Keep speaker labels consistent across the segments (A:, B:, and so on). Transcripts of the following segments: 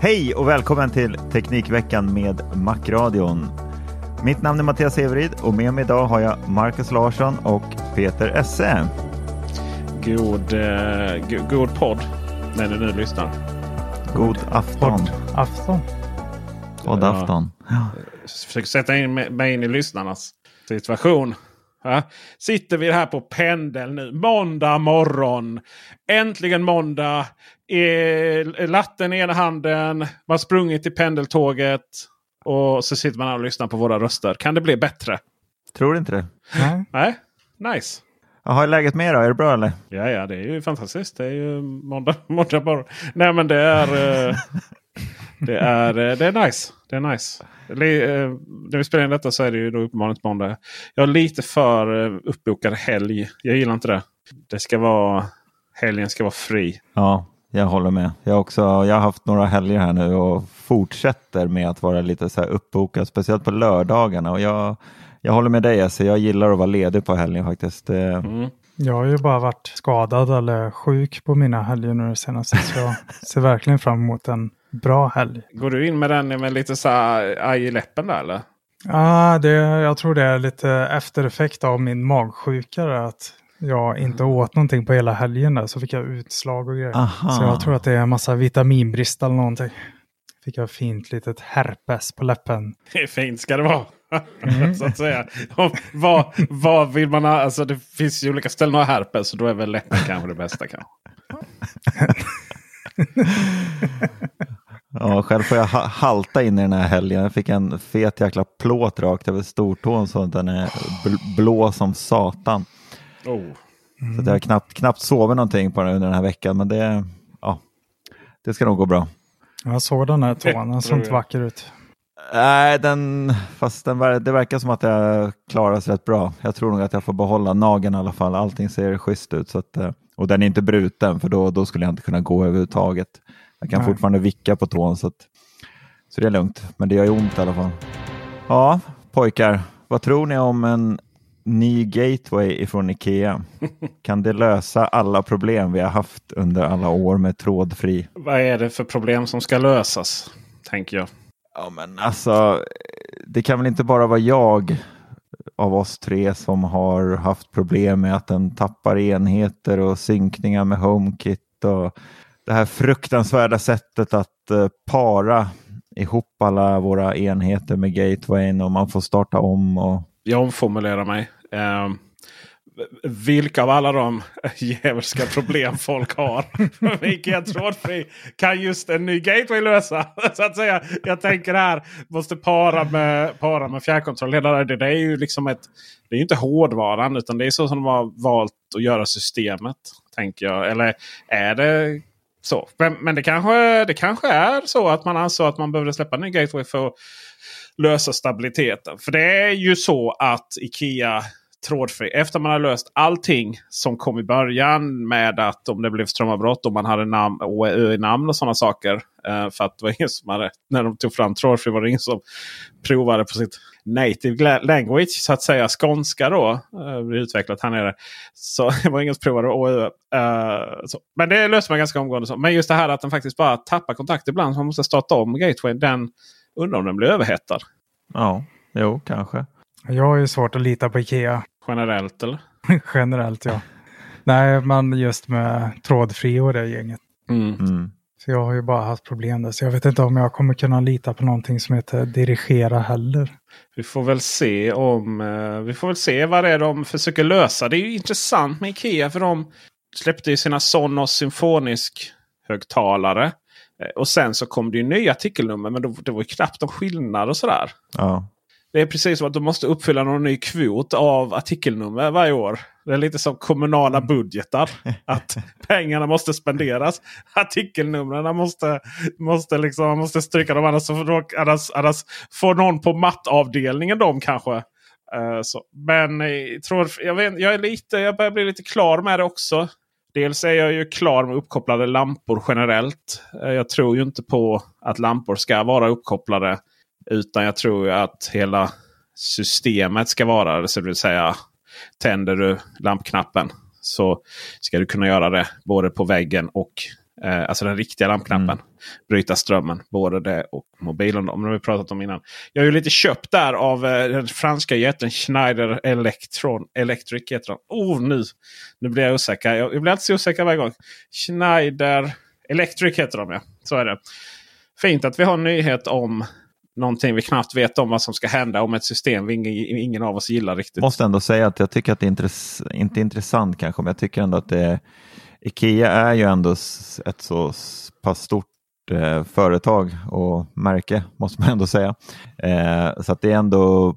A: Hej och välkommen till Teknikveckan med Macradion. Mitt namn är Mattias Everid och med mig idag har jag Marcus Larsson och Peter Esse.
B: God, eh, go- god podd när ni nu lyssnar.
A: God afton.
C: Afton.
A: Poddafton. Ja.
B: Försöker sätta in mig- mig in i lyssnarnas situation. Ja. Sitter vi här på pendel nu. Måndag morgon. Äntligen måndag. Latten i ena handen. Man har sprungit till pendeltåget. Och så sitter man här och lyssnar på våra röster. Kan det bli bättre?
A: Tror du inte det?
C: Nej.
B: Nej? Nice.
A: Jaha, är läget med er då? Är det bra eller?
B: Ja, ja, det är ju fantastiskt. Det är ju måndag, måndag morgon. Nej, men det är, eh, det är, eh, det är nice. Det är nice. Eh, När vi spelar in detta så är det ju då uppenbarligen måndag. Jag har lite för uppbokad helg. Jag gillar inte det. Det ska vara... Helgen ska vara fri.
A: Ja, jag håller med. Jag, har också, jag har haft några helger här nu och fortsätter med att vara lite så här uppbokad, speciellt på lördagarna. Och jag, jag håller med dig, alltså, jag gillar att vara ledig på helgen faktiskt.
B: Mm.
C: Jag har ju bara varit skadad eller sjuk på mina helger nu det senaste. Så jag ser verkligen fram emot en bra helg.
B: Går du in med den med lite så här aj i läppen där eller?
C: Ah, det, jag tror det är lite eftereffekt av min magsjuka. Att jag inte åt någonting på hela helgen där. Så fick jag utslag och grejer.
A: Aha.
C: Så jag tror att det är en massa vitaminbrist eller någonting. Fick jag fint litet herpes på läppen.
B: Det är fint ska det vara. så att säga. Och vad, vad vill man ha? Alltså det finns ju olika ställen att ha herpes. Så då är väl läppen kanske det bästa. Kanske.
A: Ja, själv får jag ha halta in i den här helgen. Jag fick en fet jäkla plåt rakt över stortån så att den är bl- blå som satan.
B: Oh.
A: Så att jag har knappt, knappt sovit någonting på den under den här veckan. Men det, ja, det ska nog gå bra.
C: Jag såg den här tån. Den såg
B: tror
C: inte vacker ut.
A: Nej, den, fast den, det verkar som att jag klarar sig rätt bra. Jag tror nog att jag får behålla nageln i alla fall. Allting ser schysst ut. Så att, eh, och den är inte bruten för då, då skulle jag inte kunna gå överhuvudtaget. Jag kan
C: Nej.
A: fortfarande vicka på tån så, att, så det är lugnt. Men det gör ju ont i alla fall. Ja, pojkar. Vad tror ni om en ny gateway ifrån Ikea? Kan det lösa alla problem vi har haft under alla år med trådfri?
B: Vad är det för problem som ska lösas? Tänker jag.
A: Ja, men alltså, det kan väl inte bara vara jag av oss tre som har haft problem med att den tappar enheter och synkningar med HomeKit och det här fruktansvärda sättet att eh, para ihop alla våra enheter med gatewayn och man får starta om. Och...
B: Jag omformulerar mig. Eh, vilka av alla de djävulska problem folk har Vilken trådfri kan just en ny gateway lösa? Så att säga. Jag tänker här, måste para med, para med fjärrkontroll. Hela det, det är ju liksom ett, det är ju inte hårdvaran utan det är så som de har valt att göra systemet. Tänker jag. Eller är det så? Men, men det, kanske, det kanske är så att man ansåg att man behövde släppa en ny gateway för att lösa stabiliteten. För det är ju så att Ikea trådfri. Efter man har löst allting som kom i början med att om det blev strömavbrott och man hade namn, OEU i namn och sådana saker. Eh, för att det var ingen som hade, när de tog fram trådfri var det ingen som provade på sitt native language så att säga. Skånska då. Uh, utvecklat här nere. Så det var ingen som provade OEU. Eh, Men det löste man ganska omgående. Men just det här att den faktiskt bara tappar kontakt ibland. Så man måste starta om gateway. Den undrar om den blir överhettad.
A: Ja, jo kanske.
C: Jag har ju svårt att lita på Ikea.
B: Generellt eller?
C: Generellt ja. Nej, men just med trådfri och det gänget.
B: Mm.
A: Mm.
C: Så jag har ju bara haft problem där. Så jag vet inte om jag kommer kunna lita på någonting som heter dirigera heller.
B: Vi får väl se om eh, vi får väl se vad det är de försöker lösa. Det är ju intressant med Ikea för de släppte ju sina Sonos symfonisk högtalare. Eh, och sen så kom det ju nya artikelnummer men då, det var ju knappt någon skillnad och sådär.
A: Ja.
B: Det är precis som att de måste uppfylla någon ny kvot av artikelnummer varje år. Det är lite som kommunala budgetar. Att pengarna måste spenderas. Artikelnumren måste, måste, liksom, man måste stryka dem. Annars, annars, annars får någon på mattavdelningen dem kanske. Uh, så. Men jag, tror, jag, vet, jag, är lite, jag börjar bli lite klar med det också. Dels är jag ju klar med uppkopplade lampor generellt. Eh, jag tror ju inte på att lampor ska vara uppkopplade. Utan jag tror att hela systemet ska vara det. Så det vill säga tänder du lampknappen så ska du kunna göra det både på väggen och eh, alltså den riktiga lampknappen. Mm. Bryta strömmen. Både det och mobilen. Om vi pratat om innan. Jag är ju lite köpt där av eh, den franska jätten Schneider Electron. Electric heter Oh, nu, nu blir jag osäker. Jag, jag blir alltid så osäker varje gång. Schneider Electric heter de ja. Så är det. Fint att vi har en nyhet om någonting vi knappt vet om vad som ska hända om ett system vi ingen, ingen av oss gillar riktigt.
A: Måste ändå säga att jag tycker att det är intress inte intressant kanske, men jag tycker ändå att det är, Ikea är ju ändå ett så pass stort eh, företag och märke måste man ändå säga. Eh, så att det är ändå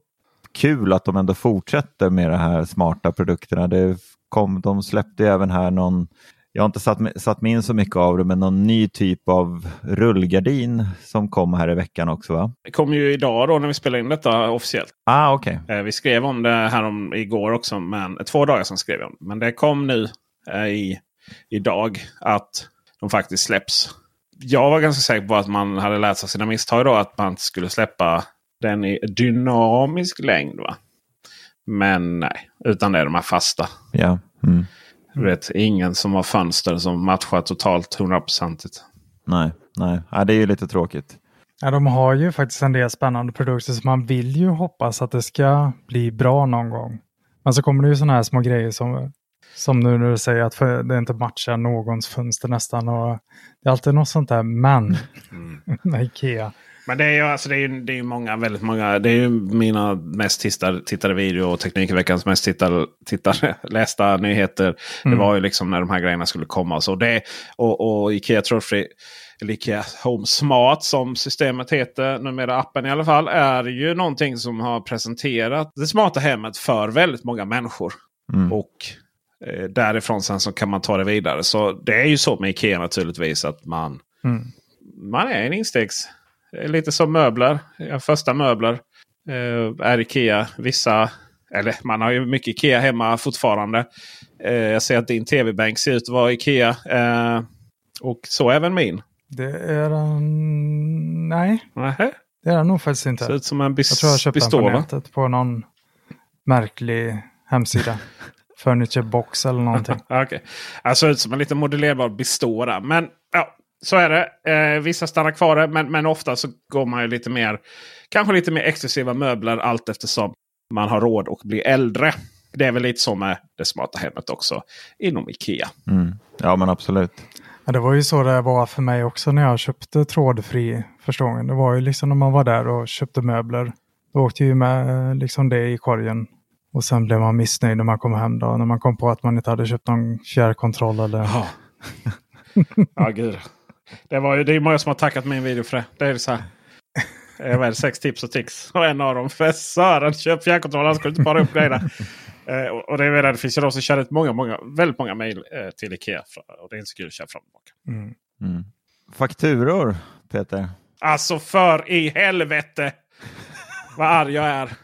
A: kul att de ändå fortsätter med de här smarta produkterna. Det kom, de släppte även här någon jag har inte satt, satt mig in så mycket av det, men någon ny typ av rullgardin som kom här i veckan också va?
B: Det kom ju idag då när vi spelar in detta officiellt.
A: Ah, okay.
B: Eh, vi skrev om det här om igår också, men två dagar sedan skrev vi om Men det kom nu eh, i, idag att de faktiskt släpps. Jag var ganska säker på att man hade lärt sig sina misstag då. Att man skulle släppa den i dynamisk längd. va? Men nej, utan det är de här fasta.
A: Ja. Mm.
B: Du vet, ingen som har fönster som matchar totalt hundraprocentigt.
A: Nej, nej. Ja, det är ju lite tråkigt.
C: Ja, de har ju faktiskt en del spännande produkter så man vill ju hoppas att det ska bli bra någon gång. Men så kommer det ju sådana här små grejer som, som nu när du säger att det inte matchar någons fönster nästan. Och det är alltid något sånt där men mm. med Ikea.
B: Men det är ju alltså, det är, det är många, väldigt många. Det är ju mina mest tittade, tittade video och Teknikveckans mest tittade, tittade, lästa nyheter. Mm. Det var ju liksom när de här grejerna skulle komma. Så det, och, och Ikea Trådfri, eller Ikea Home Smart som systemet heter, numera appen i alla fall, är ju någonting som har presenterat det smarta hemmet för väldigt många människor. Mm. Och därifrån sen så kan man ta det vidare. Så det är ju så med Ikea naturligtvis att man, mm. man är en instegs lite som möbler. Första möbler eh, är Ikea. Vissa, eller man har ju mycket Ikea hemma fortfarande. Eh, jag ser att din tv-bänk ser ut att vara Ikea. Eh, och så även min.
C: Det är en... Nej.
B: Nähä.
C: Det är den nog faktiskt inte.
B: Ser ut som en bis
C: Jag tror jag köpte den på nätet på någon märklig hemsida. Furniture box eller någonting.
B: okay. Det ser ut som en lite modellerbar Bistora. Men ja, så är det. Eh, vissa stannar kvar men, men ofta så går man ju lite mer kanske lite mer exklusiva möbler allt eftersom man har råd att bli äldre. Det är väl lite så med det smarta hemmet också inom Ikea.
A: Mm. Ja men absolut.
C: Ja, det var ju så det var för mig också när jag köpte trådfri första gången. Det var ju liksom när man var där och köpte möbler. Då åkte ju med liksom det i korgen. Och sen blev man missnöjd när man kom hem då. När man kom på att man inte hade köpt någon fjärrkontroll eller...
B: Ja, ja gud. Det, var ju, det är många som har tackat min video för det. Det är så här. Jag vet, sex tips och tricks. Och en av dem för Sören köp fjärrkontroll. Han skulle inte bara upp grejerna. Eh, och det, är, det finns ju de som kör ut många, många, väldigt många mejl eh, till Ikea. Och det är inte så kul att köra fram och tillbaka.
C: Mm.
A: Mm. Fakturor, Peter?
B: Alltså för i helvete vad arg jag är.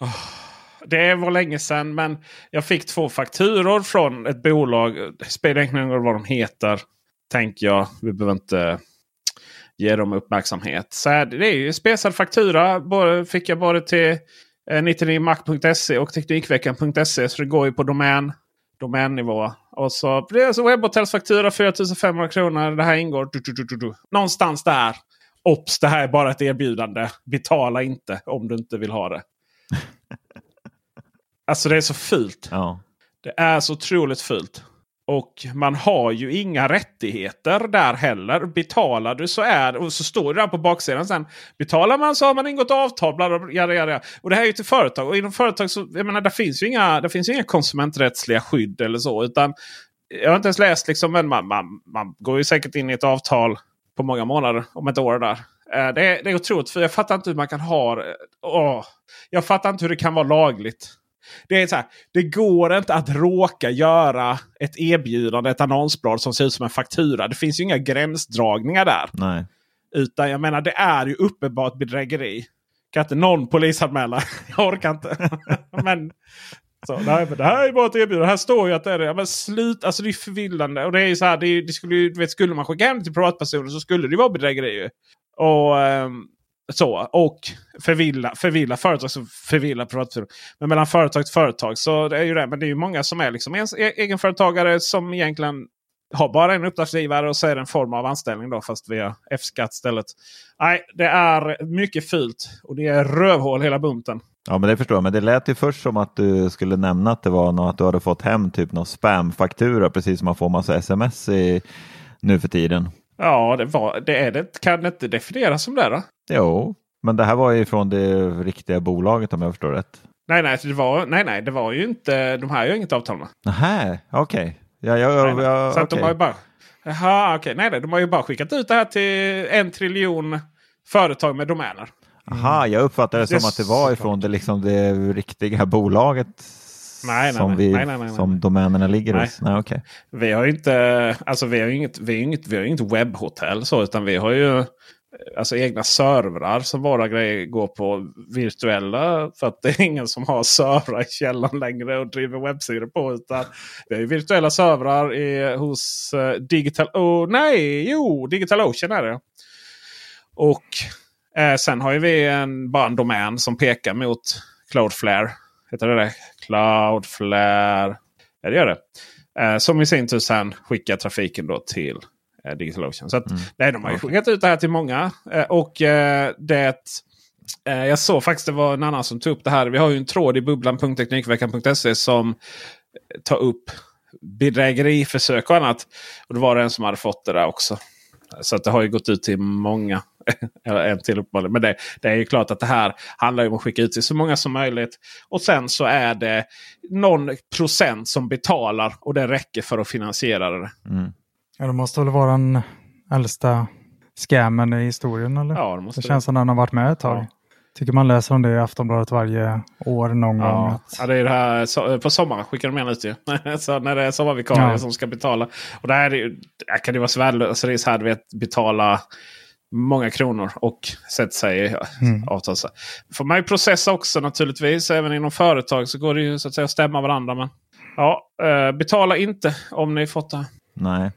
B: Oh det var länge sedan men jag fick två fakturor från ett bolag. Det spelar ingen roll vad de heter. Tänker jag. Vi behöver inte ge dem uppmärksamhet. Så här, det är ju spesad faktura. Både, fick jag både till eh, 99mac.se och Teknikveckan.se. Så det går ju på domän, domännivå. Och så det är alltså webbhotellsfaktura 4500 kronor. Det här ingår. Du, du, du, du. Någonstans där. Ops, det här är bara ett erbjudande. Betala inte om du inte vill ha det alltså det är så fult.
A: Ja.
B: Det är så otroligt fult. Och man har ju inga rättigheter där heller. Betalar du så är och så står det där på baksidan sen. Betalar man så har man ingått avtal. Bla, bla, bla, jada. Och det här är ju till företag. Och inom företag så jag menar, det finns ju inga, det finns inga konsumenträttsliga skydd eller så. Utan jag har inte ens läst liksom, men man, man, man går ju säkert in i ett avtal på många månader om ett år där. Eh, Det är, det är otroligt. För jag fattar inte hur man kan ha... Åh, jag fattar inte hur det kan vara lagligt. Det är så här, det går inte att råka göra ett erbjudande, ett annonsblad som ser ut som en faktura. Det finns ju inga gränsdragningar där.
A: Nej.
B: Utan jag menar det är ju uppenbart bedrägeri. Kan inte någon polisanmäla? Jag orkar inte. men, så, nej, men det här är bara ett erbjudande. Här står ju att det är det. Men slut, alltså det är förvillande. Och det är så här, det, är, det skulle ju, du vet, skulle man skicka hem till privatpersoner så skulle det ju vara bedrägeri. Ju. Och ehm, så. Och förvilla, förvilla företag som förvillar privatpersoner. Men mellan företag till företag så det är ju det. Men det är ju många som är liksom e- egenföretagare som egentligen har bara en uppdragsgivare och så är det en form av anställning då fast via F-skatt istället. Nej, det är mycket fult. Och det är rövhål hela bunten.
A: Ja, men det förstår jag. Men det lät ju först som att du skulle nämna att det var något, att du hade fått hem typ någon spamfaktura precis som man får massa sms i, nu för tiden.
B: Ja, det, var, det är det. Kan det inte definieras som det då?
A: Jo, men det här var ju från det riktiga bolaget om jag förstår rätt.
B: Nej, nej, det var, nej, nej, det var ju inte. De här har ju inget avtal med.
A: Nähä, okej. Ja, ja, ja,
B: nej.
A: ja,
B: Så att de har ju bara... Jaha, okej. Nej, nej, de har ju bara skickat ut det här till en triljon företag med domäner.
A: Aha, jag uppfattade det som
B: Det
A: att det var ifrån det, liksom det riktiga bolaget
B: Nej, nej,
A: som, vi,
B: Nej, nej, nej, nej.
A: som domänerna ligger
B: Nej.
A: hos. Nej, okej.
B: Vi har ju inte, alltså vi har inget, vi har inget, vi har inget webbhotell så, utan vi har ju alltså egna servrar som våra grejer går på virtuella. För att det är ingen som har servrar i källaren längre och driver webbsidor på. Utan vi har ju virtuella servrar i, hos eh, Digital... Oh, nej, jo, Digital Ocean är det. Och eh, sen har ju vi en, bara en domän som pekar mot Cloudflare. Heter det det? Cloudflare. Ja, det gör det. Eh, som i sin tur sen skickar trafiken då till eh, DigitalOcean. Så att, nej, de har ju skickat ut det här till många. Eh, och eh, det... Eh, jag såg faktiskt det var en annan som tog upp det här. Vi har ju en tråd i bubblan.teknikveckan.se som tar upp bedrägeriförsök och annat. Och då var det en som hade fått det där också. Så att det har ju gått ut till många. Eller en till uppenbarligen. Men det, det är ju klart att det här handlar om att skicka ut till så många som möjligt. Och sen så är det någon procent som betalar och det räcker för att finansiera det.
C: Ja, det måste väl vara den äldsta scammen i historien eller?
B: Ja, det måste
C: det känns som den har varit med ett tag.
B: Ja.
C: Tycker man läser om det i Aftonbladet varje år någon gång.
B: Ja.
C: Att,
B: ja, det är det här så, på sommaren skickar de gärna ut det. så när det är sommarvikarier
C: Ja.
B: som ska betala. Och där, är det, ju- där kan det vara så värdelöst. Alltså det är så här, du vet, betala många kronor och sätta sig i
C: Mm.
B: avtal. Så får man ju processa också naturligtvis. Även inom företag så går det ju så att säga att stämma varandra. Men ja, eh, betala inte om ni fått det.
A: Nej.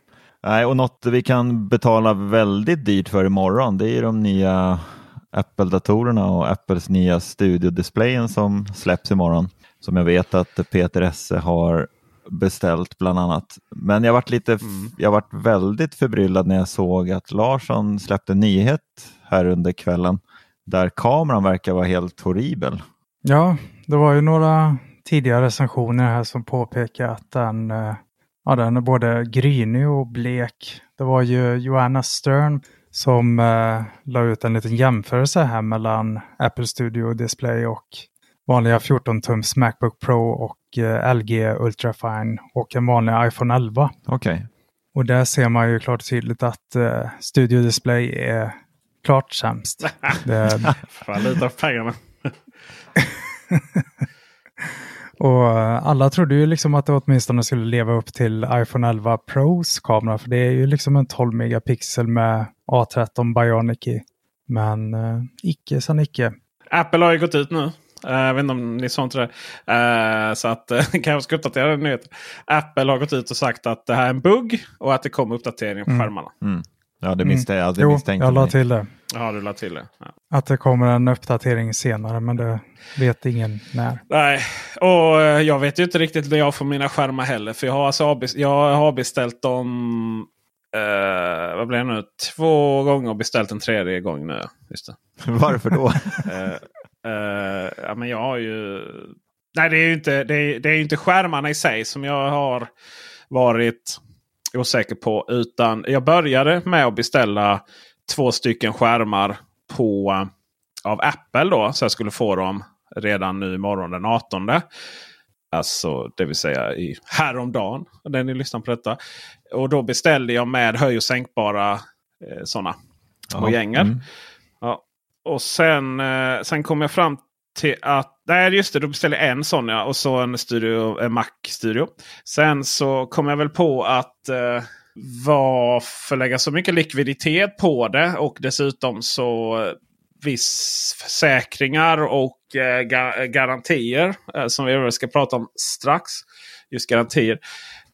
A: Nej, och något vi kan betala väldigt dyrt för imorgon det är de nya Apple-datorerna och Apples nya studiodisplayen som släpps imorgon. Som jag vet att Peter Esse har beställt bland annat. Men jag varit lite, jag varit väldigt förbryllad när jag såg att Larsson släppte nyhet här under kvällen där kameran verkar vara helt horribel.
C: ja, det var ju några tidigare recensioner här som påpekar att den, eh, ja, den är både grynig och blek. Det var ju Joanna Stern som eh, la ut en liten jämförelse här mellan Apple Studio Display och vanliga 14-tums Macbook Pro och eh, LG Ultrafine och en vanlig iPhone 11.
A: Okej.
C: Och där ser man ju klart och tydligt att eh, Studio Display är klart sämst. Det,
B: Fan, lite av pengarna.
C: och eh, alla trodde ju liksom att det åtminstone skulle leva upp till iPhone 11 Pros kamera. För det är ju liksom en 12 megapixel med A13 Bionic i. Men eh, icke sa icke.
B: Apple har ju gått ut nu Uh, jag vet inte om ni sånt det. Uh, så att uh, kanske ska uppdatera den nyheten. Apple har gått ut och sagt att det här är en bugg och att det kommer uppdatering på
C: Mm.
B: skärmarna.
A: Mm. Ja, det misstänkte jag. Det
C: Jo,
A: misstänkte
C: jag la till det.
B: Ja, du la till det. Ja.
C: Att det kommer en uppdatering senare, men det vet ingen när.
B: Nej, och eh, jag vet ju inte riktigt när jag får mina skärmar heller. För jag har, alltså jag har beställt dem eh, vad blir det nu? två gånger och beställt en tredje gång nu. Just det.
A: Varför då?
B: Eh, eh, ja, men jag har ju... Nej, det är ju inte, det är, det är inte skärmarna i sig som jag har varit osäker på. Utan jag började med att beställa två stycken skärmar på, av Apple. då Så jag skulle få dem redan nu imorgon den 18. Alltså det vill säga i häromdagen. När ni lyssnar på detta. Och då beställde jag med höj och sänkbara eh, sådana gänger.
A: Mm.
B: Ja. Och sen, eh, sen kom jag fram till att... Nej just det, då beställde jag en sån ja. Och så en, studio, en Mac-studio. Sen så kom jag väl på att eh, varför lägga så mycket likviditet på det? Och dessutom så eh, viss försäkringar och eh, garantier. Eh, som vi ska prata om strax. Just garantier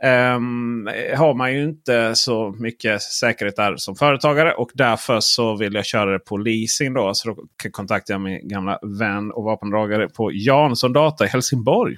B: um, har man ju inte så mycket säkerhet där som företagare. Och därför så vill jag köra det på leasing. Då, så då kontaktade jag min gamla vän och vapendragare på Jansson Data i Helsingborg.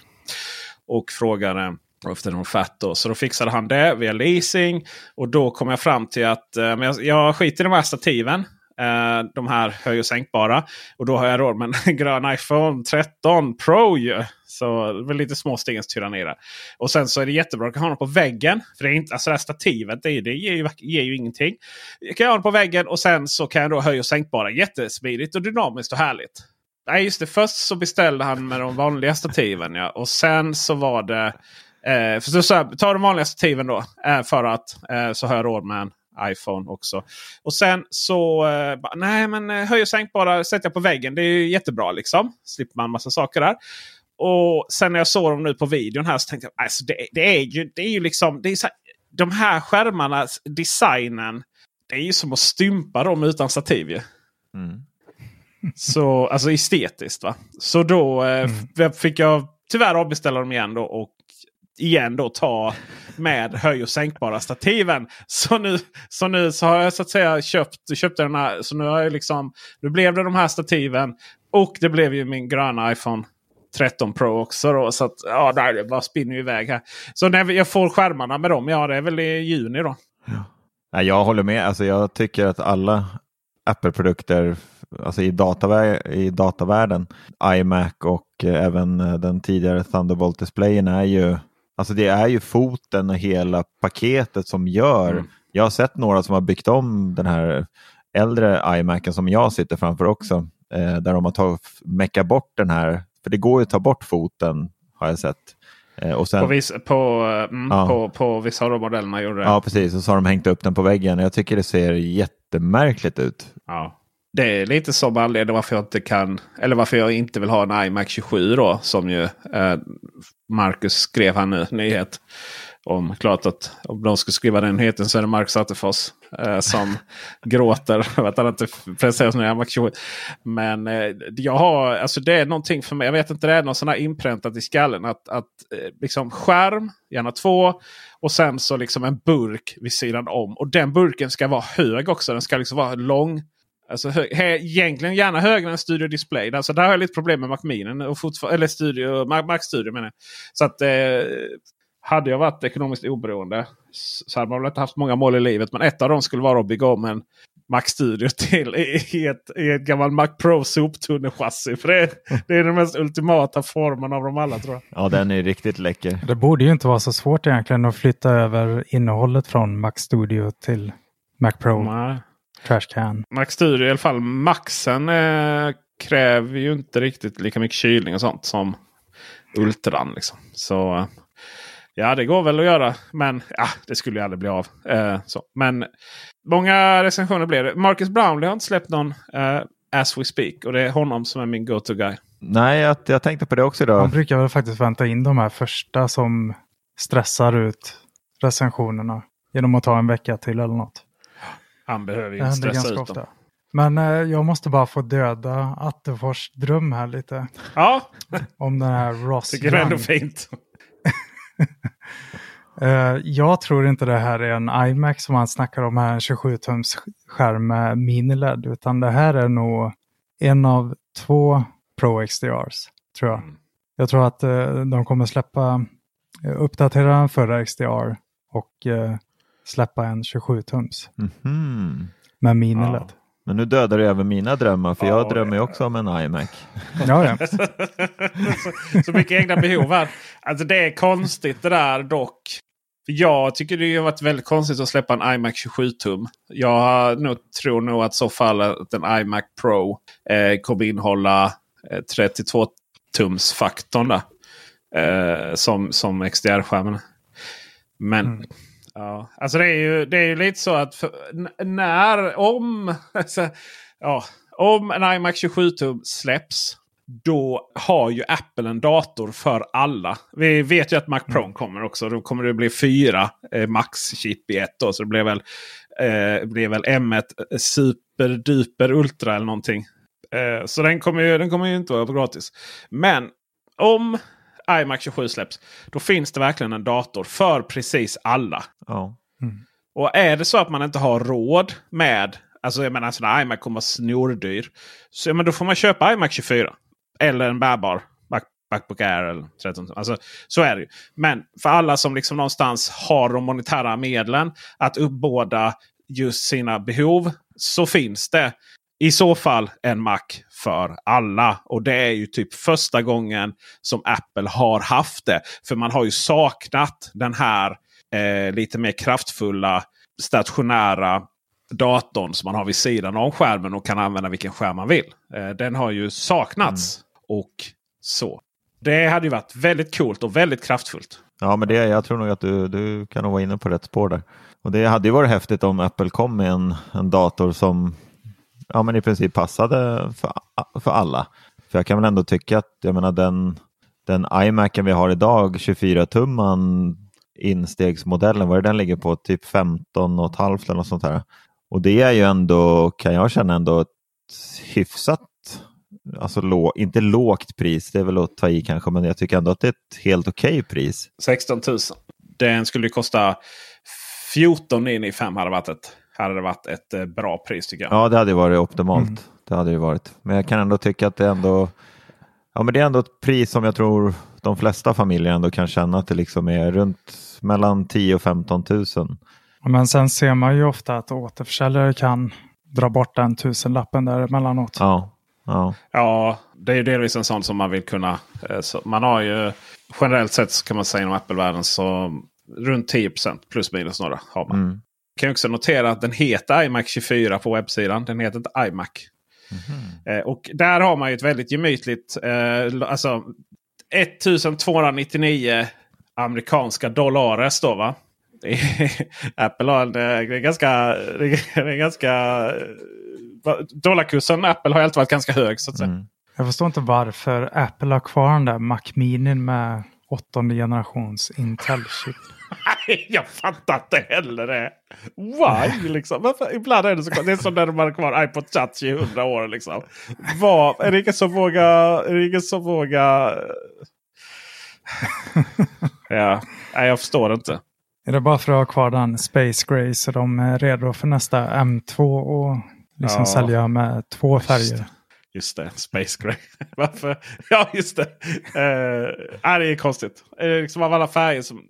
B: Och frågade eh, efter en offert. Då. Så då fixade han det via leasing. Och då kom jag fram till att eh, jag, jag skiter i de här stativen. Eh, de här höj och sänkbara. Och då har jag råd med en grön iPhone 13 Pro. ju. Så det väl lite små stegens tyranni där. Och sen så är det jättebra att ha dem på väggen. För det är inte, alltså det här stativet det, det ger, ju, ger ju ingenting. Jag kan ha dem på väggen och sen så kan jag då höj och sänkbara. Jättesmidigt och dynamiskt och härligt. Nej just det, först så beställde han med de vanliga stativen. Ja. Och sen så var det... Eh, för så, så här, ta de vanliga stativen då. Eh, för att eh, så har jag råd med en iPhone också. Och sen så... Eh, bara, nej men eh, höj och sänkbara sätter jag på väggen. Det är ju jättebra liksom. Slipper man massa saker där. Och sen när jag såg dem nu på videon här så tänkte jag alltså det, det är ju det är ju liksom det är så här, de här skärmarnas designen. Det är ju som att stympa dem utan stativ ju.
A: Mm.
B: Så, alltså estetiskt va. Så då eh,
C: Mm.
B: fick jag tyvärr avbeställa dem igen då. Och igen då ta med höj och sänkbara stativen. Så nu, så nu så har jag så att säga köpt, köpt den här. Så nu har jag liksom. Nu blev det de här stativen. Och det blev ju min gröna iPhone 13 Pro också. Då, så att ja, det bara spinner ju iväg här. Så när jag får skärmarna med dem. Ja, det är väl i juni då.
A: Ja. jag håller med. Alltså, jag tycker att alla Apple-produkter alltså i, datavär i datavärlden, iMac och eh, även eh, den tidigare Thunderbolt-displayen är ju Alltså det är ju foten och hela paketet som gör.
B: Mm.
A: Jag har sett några som har byggt om den här äldre iMacen som jag sitter framför också. Eh, där de har tagit, meckat bort den här, för det går ju att ta bort foten har jag sett. Eh, och sen,
B: På, vis, på, mm,
A: Ja.
B: på, på vissa av de modellerna gjorde det.
A: Ja, precis. Och så har de hängt upp den på väggen. Jag tycker det ser jättemärkligt ut.
B: Ja. Det är lite som anledningen varför jag inte kan. Eller varför jag inte vill ha en iMac 27 då. Som ju eh, Marcus skrev här nu. Nyhet. Om klart att om de skulle skriva den nyheten så är det Marcus Attefors eh, som gråter över att han inte presenterar sin iMac 27. Men eh, jag har, alltså det är någonting för mig. Jag vet inte, det är något sån här inpräntat i skallen. Att, att eh, liksom skärm, gärna två. Och sen så liksom en burk vid sidan om. Och den burken ska vara hög också. Den ska liksom vara lång. Alltså hö he egentligen gärna högre än Studio Display. Alltså där har jag lite problem med Mac Mini. Och fortfar- eller Studio, Mac, Studio menar jag. Så att eh, hade jag varit ekonomiskt oberoende så hade man väl inte haft många mål i livet. Men ett av dem skulle vara att bygga om en Mac Studio till i, i, ett, i ett gammalt Mac Pro soptunnelchassi. För det, det är den mest ultimata formen av dem alla tror jag.
A: Ja, den är riktigt läcker.
C: Det borde ju inte vara så svårt egentligen att flytta över innehållet från Mac Studio till Mac Pro
B: Nej.
C: Trashcan.
B: Mac Studio, i alla fall Maxen, eh, kräver ju inte riktigt lika mycket kylning och sånt som Ultran. Liksom. Så eh, ja, det går väl att göra. Men ja, det skulle ju aldrig bli av. Eh, så. Men många recensioner blev det. Marcus Brownlee har inte släppt någon eh, as we speak. Och det är honom som är min go-to guy.
A: Nej, jag, jag tänkte på det också
C: Man
A: idag.
C: brukar väl faktiskt vänta in de här första som stressar ut recensionerna genom att ta en vecka till eller något.
B: Han behöver ju
C: Det
B: inte stressa
C: ganska
B: ut dem.
C: ofta. Men eh, jag måste bara få döda Attefors dröm här lite.
B: Ja,
C: Om den här Ross
B: tycker det är ändå fint.
C: Eh, jag tror inte det här är en iMac som han snackar om här, en 27-tums skärm med mini-LED. Utan det här är nog en av två Pro XDRs, tror jag.
B: Mm.
C: Jag tror att eh, de kommer släppa, eh, uppdatera den förra XDR och eh, släppa en 27-tums
A: Mhm.
C: med mini-LED.
A: Men nu dödar du även mina drömmar för jag
B: Ja,
A: drömmer ju
B: ja.
A: också om en iMac.
C: Ja, ja.
B: så, så mycket egna behov här. Alltså det är konstigt det där dock. För Jag tycker det har varit väldigt konstigt att släppa en iMac 27-tum. Jag har nog, tror nog att så fall att en iMac Pro eh, kommer innehålla eh, 32-tums-faktorn där. Eh, som, som XDR-skärmen. Men
C: Mm.
B: Ja, alltså det är, ju, det är ju lite så att för, när, om, alltså, ja, om en iMac 27-tum släpps. Då har ju Apple en dator för alla. Vi vet ju att Mac Pro kommer också. Då kommer det bli fyra eh, Max-chip i ett. Då, så det blir väl, eh, blir väl M1 Superduper Ultra eller någonting. Eh, så den kommer, ju, den kommer ju inte vara gratis. Men om iMac 27 släpps. Då finns det verkligen en dator för precis alla.
A: Ja.
B: Och är det så att man inte har råd med Alltså jag menar en sån här iMac kommer vara snordyr. Så ja, men då får man köpa iMac 24. Eller en bärbar Mac, Macbook Air. Eller 13. Alltså, så är det ju. Men för alla som liksom någonstans har de monetära medlen att uppbåda just sina behov. Så finns det i så fall en Mac för alla. Och det är ju typ första gången som Apple har haft det. För man har ju saknat den här eh, lite mer kraftfulla stationära datorn som man har vid sidan av skärmen och kan använda vilken skärm man vill. Eh, den har ju saknats. Och så. Det hade ju varit väldigt coolt och väldigt kraftfullt.
A: Ja, men det, jag tror nog att du, du kan nog vara inne på rätt spår där. Och det hade ju varit häftigt om Apple kom med en, en dator som ja, men i princip passade för, för alla. För jag kan väl ändå tycka att jag menar, den, den iMacen vi har idag, 24-tumman instegsmodellen, vad är det den ligger på? Typ 15 och ett halvt eller något sånt här. Och det är ju ändå, kan jag känna, ändå ett hyfsat, alltså lå, inte lågt pris, det är väl att ta i kanske, men jag tycker ändå att det är ett helt okej pris.
B: 16 000. Den skulle ju kosta 14 in i 5 hade varit ett, hade det varit ett eh, bra pris tycker jag.
A: Ja, det hade varit optimalt.
C: Mm.
A: Det hade det varit. Men jag kan ändå tycka att det är ändå, ja, men det är ändå ett pris som jag tror de flesta familjer ändå kan känna att det liksom är runt mellan 10 och 15 000.
C: Men sen ser man ju ofta att återförsäljare kan dra bort den tusenlappen där emellanåt.
A: Ja, ja,
B: Ja, det är ju delvis en sån som man vill kunna. eh, Så man har ju generellt sett kan man säga inom Apple-världen så runt 10% plus minus några har man.
A: mm.
B: Kan också notera att den heter iMac 24 på webbsidan. Den heter inte iMac. Eh, och där har man ju ett väldigt gemytligt, eh, alltså 1299 amerikanska dollares då va. Apple har en, det är ganska, det är ganska eh, dollarkursen Apple har alltid varit ganska hög så att säga.
A: Mm.
C: Jag förstår inte varför Apple har kvar den där Mac Mini med åttonde generations Intel-chip.
B: Nej, jag fattar inte heller det. Why? Liksom. Varför? Ibland är det så Det är som när de har kvar iPod Touch i hundra år. Liksom. Vad, är det ingen som vågar... Är det ingen som vågar... ja, nej, jag förstår inte.
C: Är det bara för att ha kvar den Space Gray så de är redo för nästa M2 och liksom
B: Ja.
C: sälja med två färger?
B: Just det, Space Gray. Varför? Ja, just det. Uh, nej, det är konstigt. Uh, liksom av alla färger som...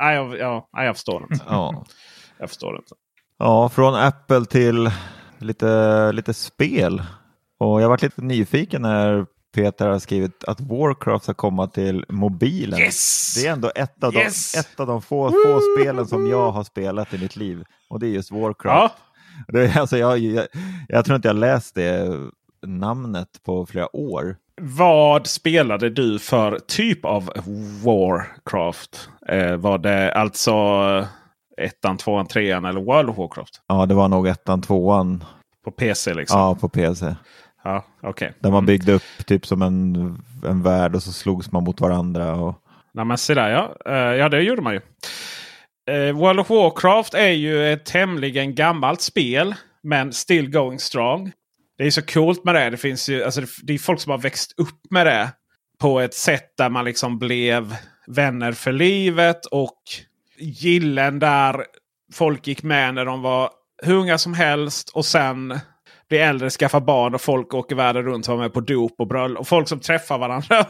B: Nej, jag, ja, nej, jag förstår inte.
A: ja.
B: Jag förstår inte.
A: ja, från Apple till lite, lite spel. Och jag varit lite nyfiken när Peter har skrivit att Warcraft ska komma till mobilen.
B: Yes!
A: Det är ändå ett av,
B: Yes!
A: de, ett av de få, få spelen som jag har spelat i mitt liv. Och det är just Warcraft.
B: Ja,
A: Det, alltså jag, jag, jag tror inte jag läst det namnet på flera år.
B: Vad spelade du för typ av Warcraft? Eh, var det alltså eh, ettan, tvåan, trean eller World of Warcraft?
A: Ja, det var nog ettan, tvåan
B: På PC liksom?
A: ja, på PC.
B: Ja, okej.
A: Där man byggde upp typ som en, en värld och så slogs man mot varandra. Och,
B: Nej, men se där ja. Eh, ja, det gjorde man ju. Eh, World of Warcraft är ju ett tämligen gammalt spel. Men still going strong det är så coolt med det. Det finns ju alltså, det är folk som har växt upp med det. På ett sätt där man liksom blev vänner för livet. Och gillen där folk gick med när de var hur unga som helst. Och sen blir äldre, skaffar barn och folk åker världen runt och var med på dop och bröllop. Och folk som träffar varandra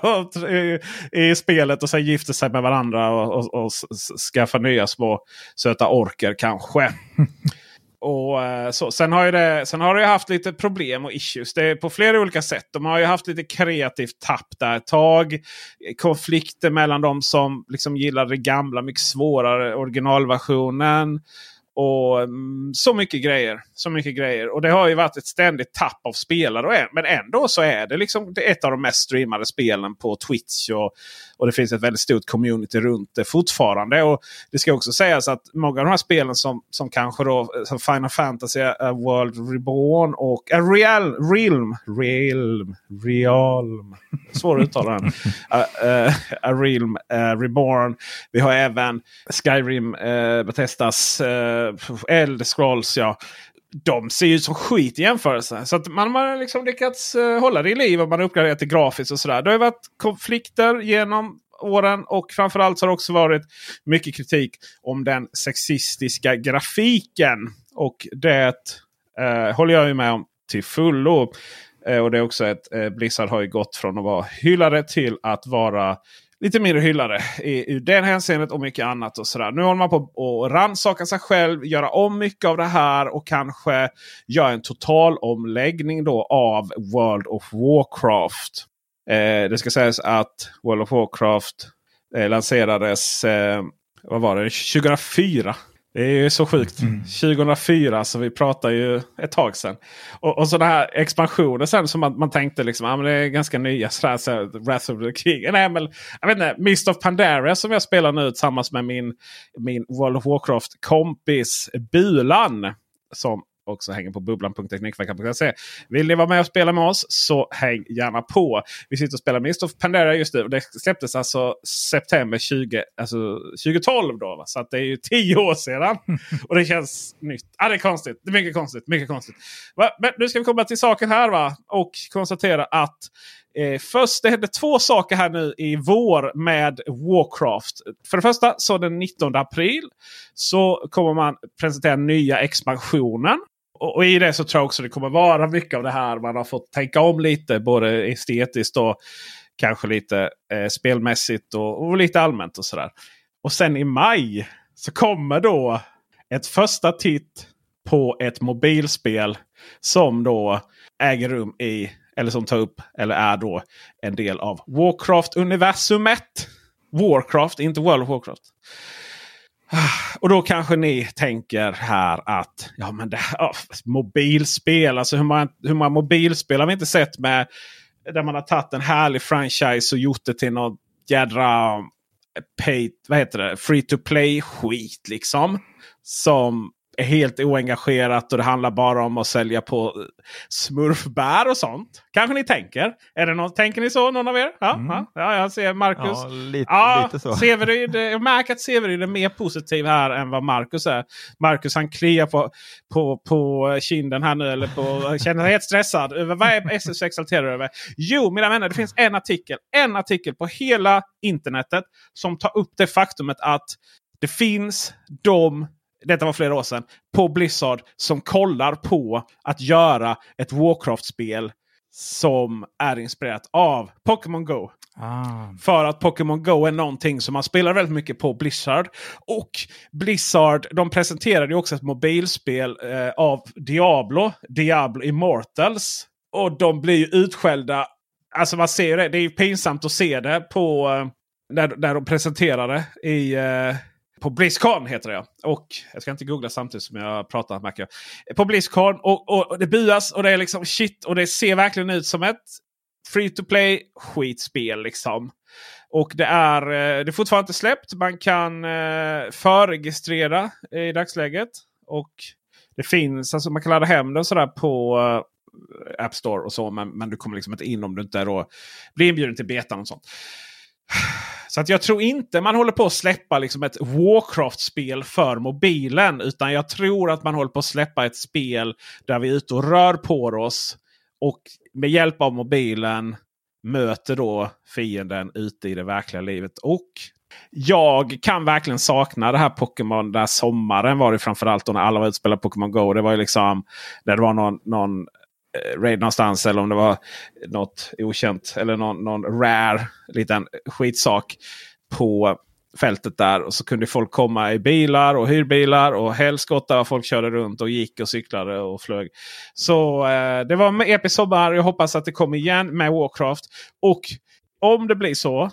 B: i, i spelet och sen gifter sig med varandra och, och, och skaffar nya små söta orker kanske. Och, eh, så. Sen, har ju det, sen har det haft lite problem och issues. Det är på flera olika sätt. De har ju haft lite kreativt tapp där ett tag. Konflikter mellan de som liksom gillar det gamla, mycket svårare originalversionen. Och mm, så mycket grejer. Så mycket grejer. Och det har ju varit ett ständigt tapp av spelare. Men ändå så är det liksom ett av de mest streamade spelen på Twitch. Och, och det finns ett väldigt stort community runt det fortfarande. Och Det ska också sägas att många av de här spelen som, som kanske då som Final Fantasy, A World Reborn och A Real, Realm. Realm. Realm. Svår att uttala den. A, uh, A Realm uh, Reborn. Vi har även Skyrim, uh, Bethesdas uh, Eh, Elder Scrolls. Ja de ser ut som skit i jämförelse. Så att man har liksom lyckats eh, hålla det i liv och man har uppgraderat det grafiskt och sådär. Det har varit konflikter genom åren och framförallt har det också varit mycket kritik om den sexistiska grafiken. Och det eh, håller jag ju med om till fullo. Eh, och det är också ett eh, Blizzard har ju gått från att vara hyllade till att vara lite mindre hyllade i, i det hänseendet och mycket annat. och sådär. Nu håller man på att rannsaka sig själv, göra om mycket av det här och kanske göra en total omläggning då av World of Warcraft. Eh, det ska sägas att World of Warcraft eh, lanserades eh, vad var det, 2004. Det är ju så sjukt. Mm. 2004, så vi pratar ju ett tag sedan. Och, och sådana här expansioner sen som man, man tänkte liksom, ah, men det är ganska nya. Sådär, så Wrath of the King. Nej, men, jag vet inte, Mist of Pandaria som jag spelar nu tillsammans med min, min World of Warcraft kompis Bulan. Som också hänger på bubblan.teknikveckan.se. Vill ni vara med och spela med oss så häng gärna på. Vi sitter och spelar Mist of Pandaria just nu. Det släpptes alltså september 20, alltså 2012. Då, va? Så att det är ju tio år sedan. och det känns nytt. Ah, det är konstigt. Det är mycket konstigt. Mycket konstigt. Va? Men nu ska vi komma till saken här va? och konstatera att Eh, först, det hände två saker här nu i vår med Warcraft. För det första så den 19 april så kommer man presentera nya expansionen. Och, och, i det så tror jag också det kommer vara mycket av det här man har fått tänka om lite. Både estetiskt och kanske lite eh, spelmässigt och, och, lite allmänt och sådär. Och sen i maj så kommer då ett första titt på ett mobilspel som då äger rum i eller som tar upp eller är då en del av Warcraft-universumet. Warcraft, inte World of Warcraft. Ah, och då kanske ni tänker här att ja, men det, oh, mobilspel, alltså hur många, hur många mobilspel har vi inte sett med där man har tagit en härlig franchise och gjort det till något jädra eh, pay, vad heter det, free to play skit liksom. Som är helt oengagerat och det handlar bara om att sälja på smurfbär och sånt. Kanske ni tänker? Är det något, tänker ni så någon av er? Ja, mm. ja, jag ser Marcus. Ja,
A: lite, ja, lite så.
B: Severyd, jag märker att Severyd är mer positiv här än vad Marcus är. Marcus han kliar på, på, på kinden här nu. Eller på, känner sig helt stressad. Vad är SS exalterad över? Jo, mina vänner, det finns en artikel. En artikel på hela internetet som tar upp det faktumet att det finns de detta var flera år sedan, på Blizzard som kollar på att göra ett Warcraft-spel som är inspirerat av Pokémon Go. Ah. För att Pokémon Go är någonting som man spelar väldigt mycket på Blizzard. Och Blizzard de presenterade också ett mobilspel eh, av Diablo, Diablo Immortals. Och de blir ju utskällda. Alltså man ser det, det är pinsamt att se det på eh, när, när de presenterar det i, eh, på Blizzcon heter det. Och jag ska inte googla samtidigt som jag pratar märker jag. På Blizzcon och, och, och det buas och det är liksom shit. Och det ser verkligen ut som ett free to play skitspel liksom. Och det är, eh, det är fortfarande inte släppt. Man kan eh, förregistrera i dagsläget. Och det finns, alltså man kan ladda hem det sådär på eh, App Store och så. Men, men du kommer liksom inte in om du inte då blir inbjuden till betan och sånt. Så att jag tror inte man håller på att släppa liksom ett Warcraft-spel för mobilen. Utan jag tror att man håller på att släppa ett spel där vi är ute och rör på oss. Och med hjälp av mobilen möter då fienden ute i det verkliga livet. Och jag kan verkligen sakna det här Pokémon. Den här sommaren var det framförallt då när alla var ute och spelade Pokémon Go. Det var ju liksom när det var någon, någon Eh, raid någonstans eller om det var något okänt eller någon, någon rare liten skitsak på fältet där. Och så kunde folk komma i bilar och hyrbilar och helskotta. Folk körde runt och gick och cyklade och flög. Så eh, det var en episk sommar. Jag hoppas att det kommer igen med Warcraft. Och om det blir så.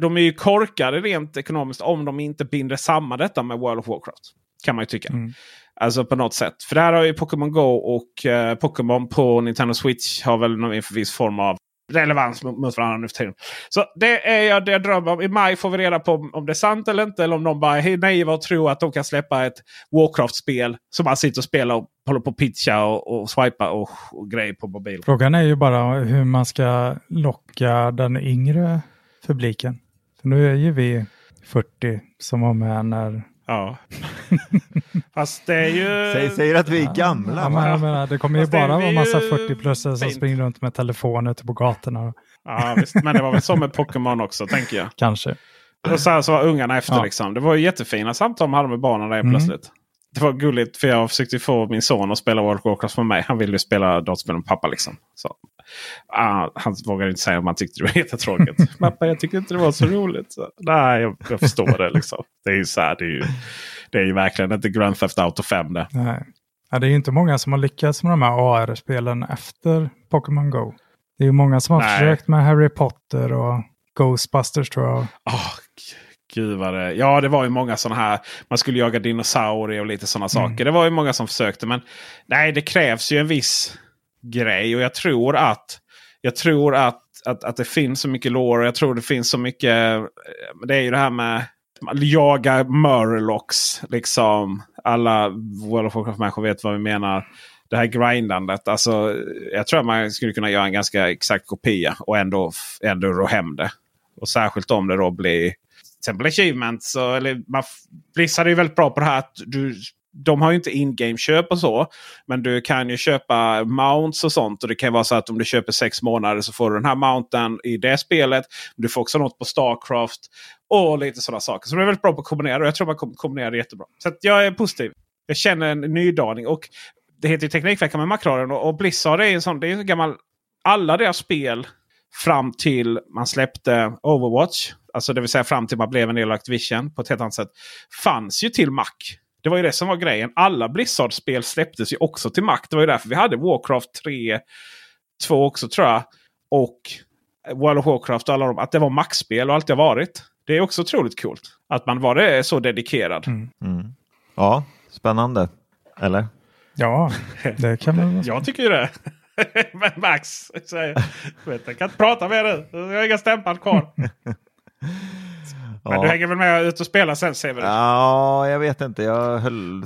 B: De är ju korkade rent ekonomiskt om de inte binder samman detta med World of Warcraft. Kan man ju tycka. Mm. Alltså på något sätt. För där har ju Pokémon Go och eh, Pokémon på Nintendo Switch har väl någon viss form av relevans mot varandra nu för tiden. Så det är jag det jag drömmer om. I maj får vi reda på om det är sant eller inte. Eller om de bara är naiva och tror att de kan släppa ett Warcraft-spel. Som man sitter och spelar och håller på att pitcha och, och swipa och, och grejer på mobil.
C: Frågan är ju bara hur man ska locka den yngre publiken. För nu är ju vi 40 som var med när
B: Ja. Fast det är ju...
A: Säg, säger att vi är gamla.
C: Ja, men menar, det kommer ju bara vara en massa 40-plussare som springer runt med telefoner ute på gatorna.
B: Ja, visst. Men det var väl så med Pokémon också, tänker jag.
C: Kanske.
B: Och så, här, så var ungarna efter. Ja. Liksom. Det var ju jättefina samtal man hade med barnen där mm. plötsligt. Det var gulligt för jag försökte få min son att spela World of Warcraft med mig. Han ville ju spela dataspel med pappa. Liksom. Så, uh, han vågade inte säga om han tyckte det var jättetråkigt. pappa jag tyckte inte det var så roligt. Så, nej, jag, jag förstår det. Liksom. Det är ju så här, det är ju, det är ju verkligen inte Grand Theft Auto 5 det.
C: Nej. Ja, det är ju inte många som har lyckats med de här AR-spelen efter Pokémon Go. Det är ju många som har nej. försökt med Harry Potter och Ghostbusters tror jag.
B: Oh, Gud vad det, ja, det var ju många sådana här. Man skulle jaga dinosaurier och lite sådana mm. saker. Det var ju många som försökte. Men nej, det krävs ju en viss grej. Och jag tror att, jag tror att, att, att det finns så mycket lore. Jag tror det finns så mycket. Det är ju det här med jaga murlocs. Liksom. Alla World of Warcraft-människor vet vad vi menar. Det här grindandet. Alltså, jag tror att man skulle kunna göra en ganska exakt kopia och ändå, ändå ro hem det. Och särskilt om det då blir exempel achievements. Så, eller, man, Blizzard är ju väldigt bra på det här att du de har ju inte in-game-köp och så. Men du kan ju köpa mounts och sånt. Och det kan vara så att om du köper sex månader så får du den här mounten i det spelet. Du får också något på Starcraft. Och lite sådana saker. Så de är väldigt bra på att kombinera. Och jag tror man kommer kombinera det jättebra. Så jag är positiv. Jag känner en nydaning. Och det heter ju Teknikveckan med Macradion. Och, Blizzard är en sån. Det är en gammal. Alla deras spel fram till man släppte Overwatch. Alltså det vill säga fram till man blev en del av Activision på ett helt annat sätt. Fanns ju till Mac. Det var ju det som var grejen. Alla Blizzard-spel släpptes ju också till Mac. Det var ju därför vi hade Warcraft 3, 2 också tror jag. Och World of Warcraft och alla de. Att det var Mac-spel och alltid har varit. Det är också otroligt coolt. Att man var det så dedikerad.
A: Mm. Mm. Ja, spännande. Eller?
C: Ja, det kan man.
B: jag tycker ju det. Men Max säger jag, kan inte prata med dig. Jag har inga stämplar kvar. Men ja. du hänger väl med ut och spelar sen ser vi?
A: Ja, jag vet inte. Jag höll,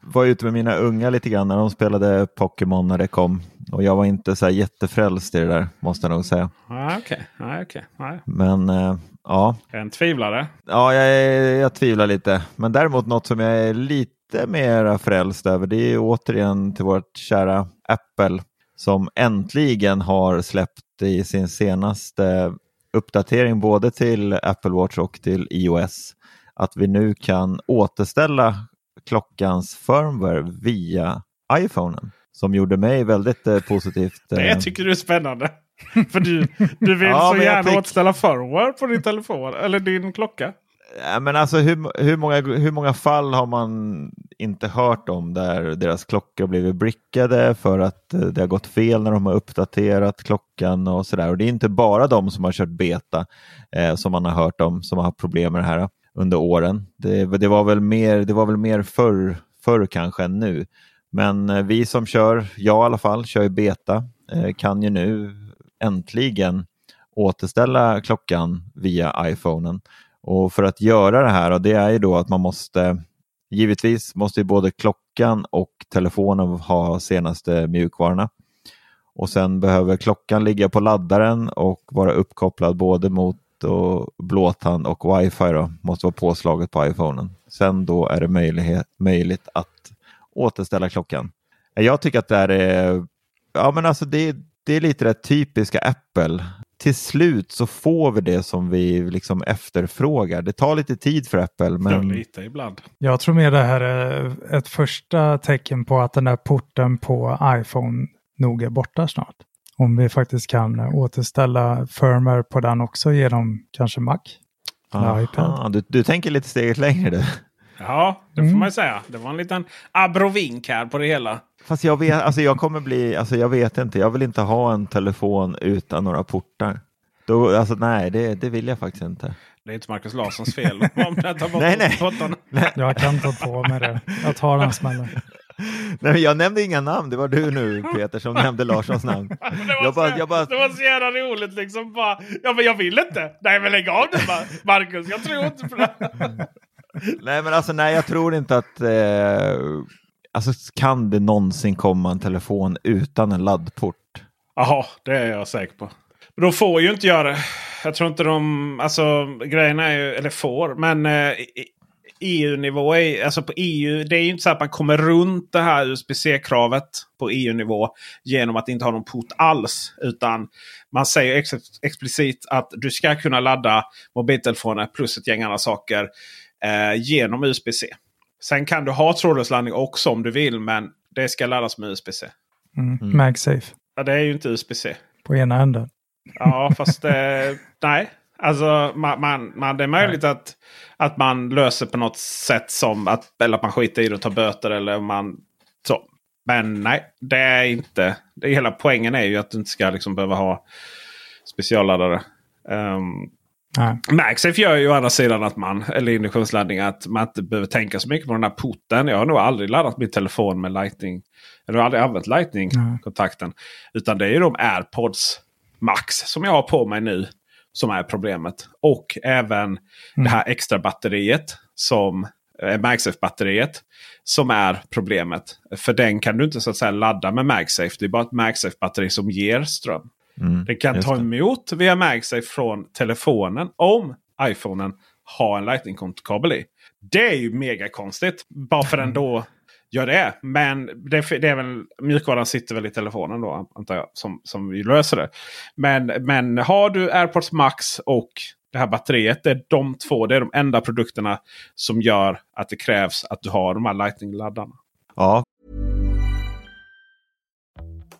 A: var ute med mina unga lite grann när de spelade Pokémon när det kom. Och jag var inte så här jättefrälst i det där måste jag nog säga.
B: Ah, okay. Ah, okay. Ah.
A: Men äh, ja.
B: En tvivlare?
A: Ja, jag, jag tvivlar lite. Men däremot något som jag är lite mer frälst över det är återigen till vårt kära Apple som äntligen har släppt i sin senaste uppdatering både till Apple Watch och till iOS att vi nu kan återställa klockans firmware via iPhonen som gjorde mig väldigt eh, positivt.
B: Det eh... tycker du är spännande. För du, du vill ja, så gärna fick... återställa firmware på din telefon eller din klocka.
A: Ja, men alltså hur, hur, många, hur många fall har man inte hört om där deras klockor blivit brickade för att eh, det har gått fel när de har uppdaterat klockan och sådär. Och det är inte bara de som har kört beta eh, som man har hört om som har haft problem med det här under åren. Det, det, var väl mer, det var väl mer förr, förr kanske än nu. Men eh, vi som kör, jag i alla fall, kör i beta, eh, kan ju nu äntligen återställa klockan via iPhonen. Och för att göra det här, och det är ju då att man måste Givetvis måste både klockan och telefonen ha senaste mjukvarorna. Och sen behöver klockan ligga på laddaren och vara uppkopplad både mot och blåtand och wifi då, måste vara påslaget på iPhonen. Sen då är det möjlighet, möjligt att återställa klockan. Jag tycker att det är, ja men alltså det, det är lite det typiska Apple. Till slut så får vi det som vi liksom efterfrågar. Det tar lite tid för Apple. Men...
B: lite ibland.
C: Jag tror mer det här är ett första tecken på att den där porten på iPhone nog är borta snart. Om vi faktiskt kan återställa firmware på den också genom kanske Mac.
A: Aha, du, du tänker lite steget längre du.
B: Ja, det får
C: Mm.
B: man ju säga. Det var en liten abrovink här på det hela.
A: Fast jag vet, alltså jag kommer bli, alltså jag vet inte, jag vill inte ha en telefon utan några portar. Då, alltså nej, det, det vill jag faktiskt inte.
B: Det är inte Marcus Larssons fel om jag tar bort
A: Nej, nej.
B: portarna.
C: Jag kan ta på mig det. Jag tar den smällen.
A: Nej, jag nämnde inga namn, det var du nu Peter som nämnde Larssons namn.
B: Det var,
A: Jag
B: så,
A: bara, jag bara,
B: det var så jävla roligt liksom. Bara, ja men jag vill inte. Nej men lägg av nu bara. Marcus, jag tror inte på det.
A: nej men alltså nej, jag tror inte att, eh, alltså kan det någonsin komma en telefon utan en laddport?
B: Ja, det är jag säker på. Men de får ju inte göra det. Jag tror inte de... Alltså grejen är ju... Eller får. Men eh, EU-nivå är... Alltså på EU. Det är ju inte så att man kommer runt det här USB-C-kravet på EU-nivå. Genom att inte ha någon port alls. Utan man säger ex explicit att du ska kunna ladda mobiltelefoner plus ett gäng andra saker. Eh, genom USB-C. Sen kan du ha trådlös laddning också om du vill. Men det ska laddas med USB-C.
C: Mm. MagSafe
B: Ja, det är ju inte USB-C.
C: på ena änden.
B: Ja, fast eh, nej. Alltså man, man, man, det är möjligt att, att man löser på något sätt som att, eller att man skiter i det och tar böter. Eller man, så. Men nej, det är inte. Det hela poängen är ju att du inte ska liksom behöva ha specialladdare. Um,
C: Nej.
B: MagSafe gör ju å andra sidan att man, eller induktionsladdning, att man inte behöver tänka så mycket på den här porten. Jag har nog aldrig laddat min telefon med Lightning. Eller har aldrig använt Lightning-kontakten. Utan det är ju de AirPods Max som jag har på mig nu som är problemet. Och även det här extra batteriet som eh, MagSafe-batteriet som är problemet. För den kan du inte så att säga ladda med MagSafe. Det är bara ett MagSafe-batteri som ger ström.
A: Mm,
B: Den kan ta
A: det.
B: emot via MagSafe från telefonen om iPhonen har en Lightning-kabel i. Det är ju mega konstigt. Bara för den då gör det. Men det, det är väl mjukvaran sitter väl i telefonen då antar jag. Som, som vi löser det. Men, men har du AirPods Max och det här batteriet. Det är de två. Det är de enda produkterna som gör att det krävs att du har de här Lightning-laddarna.
A: Ja,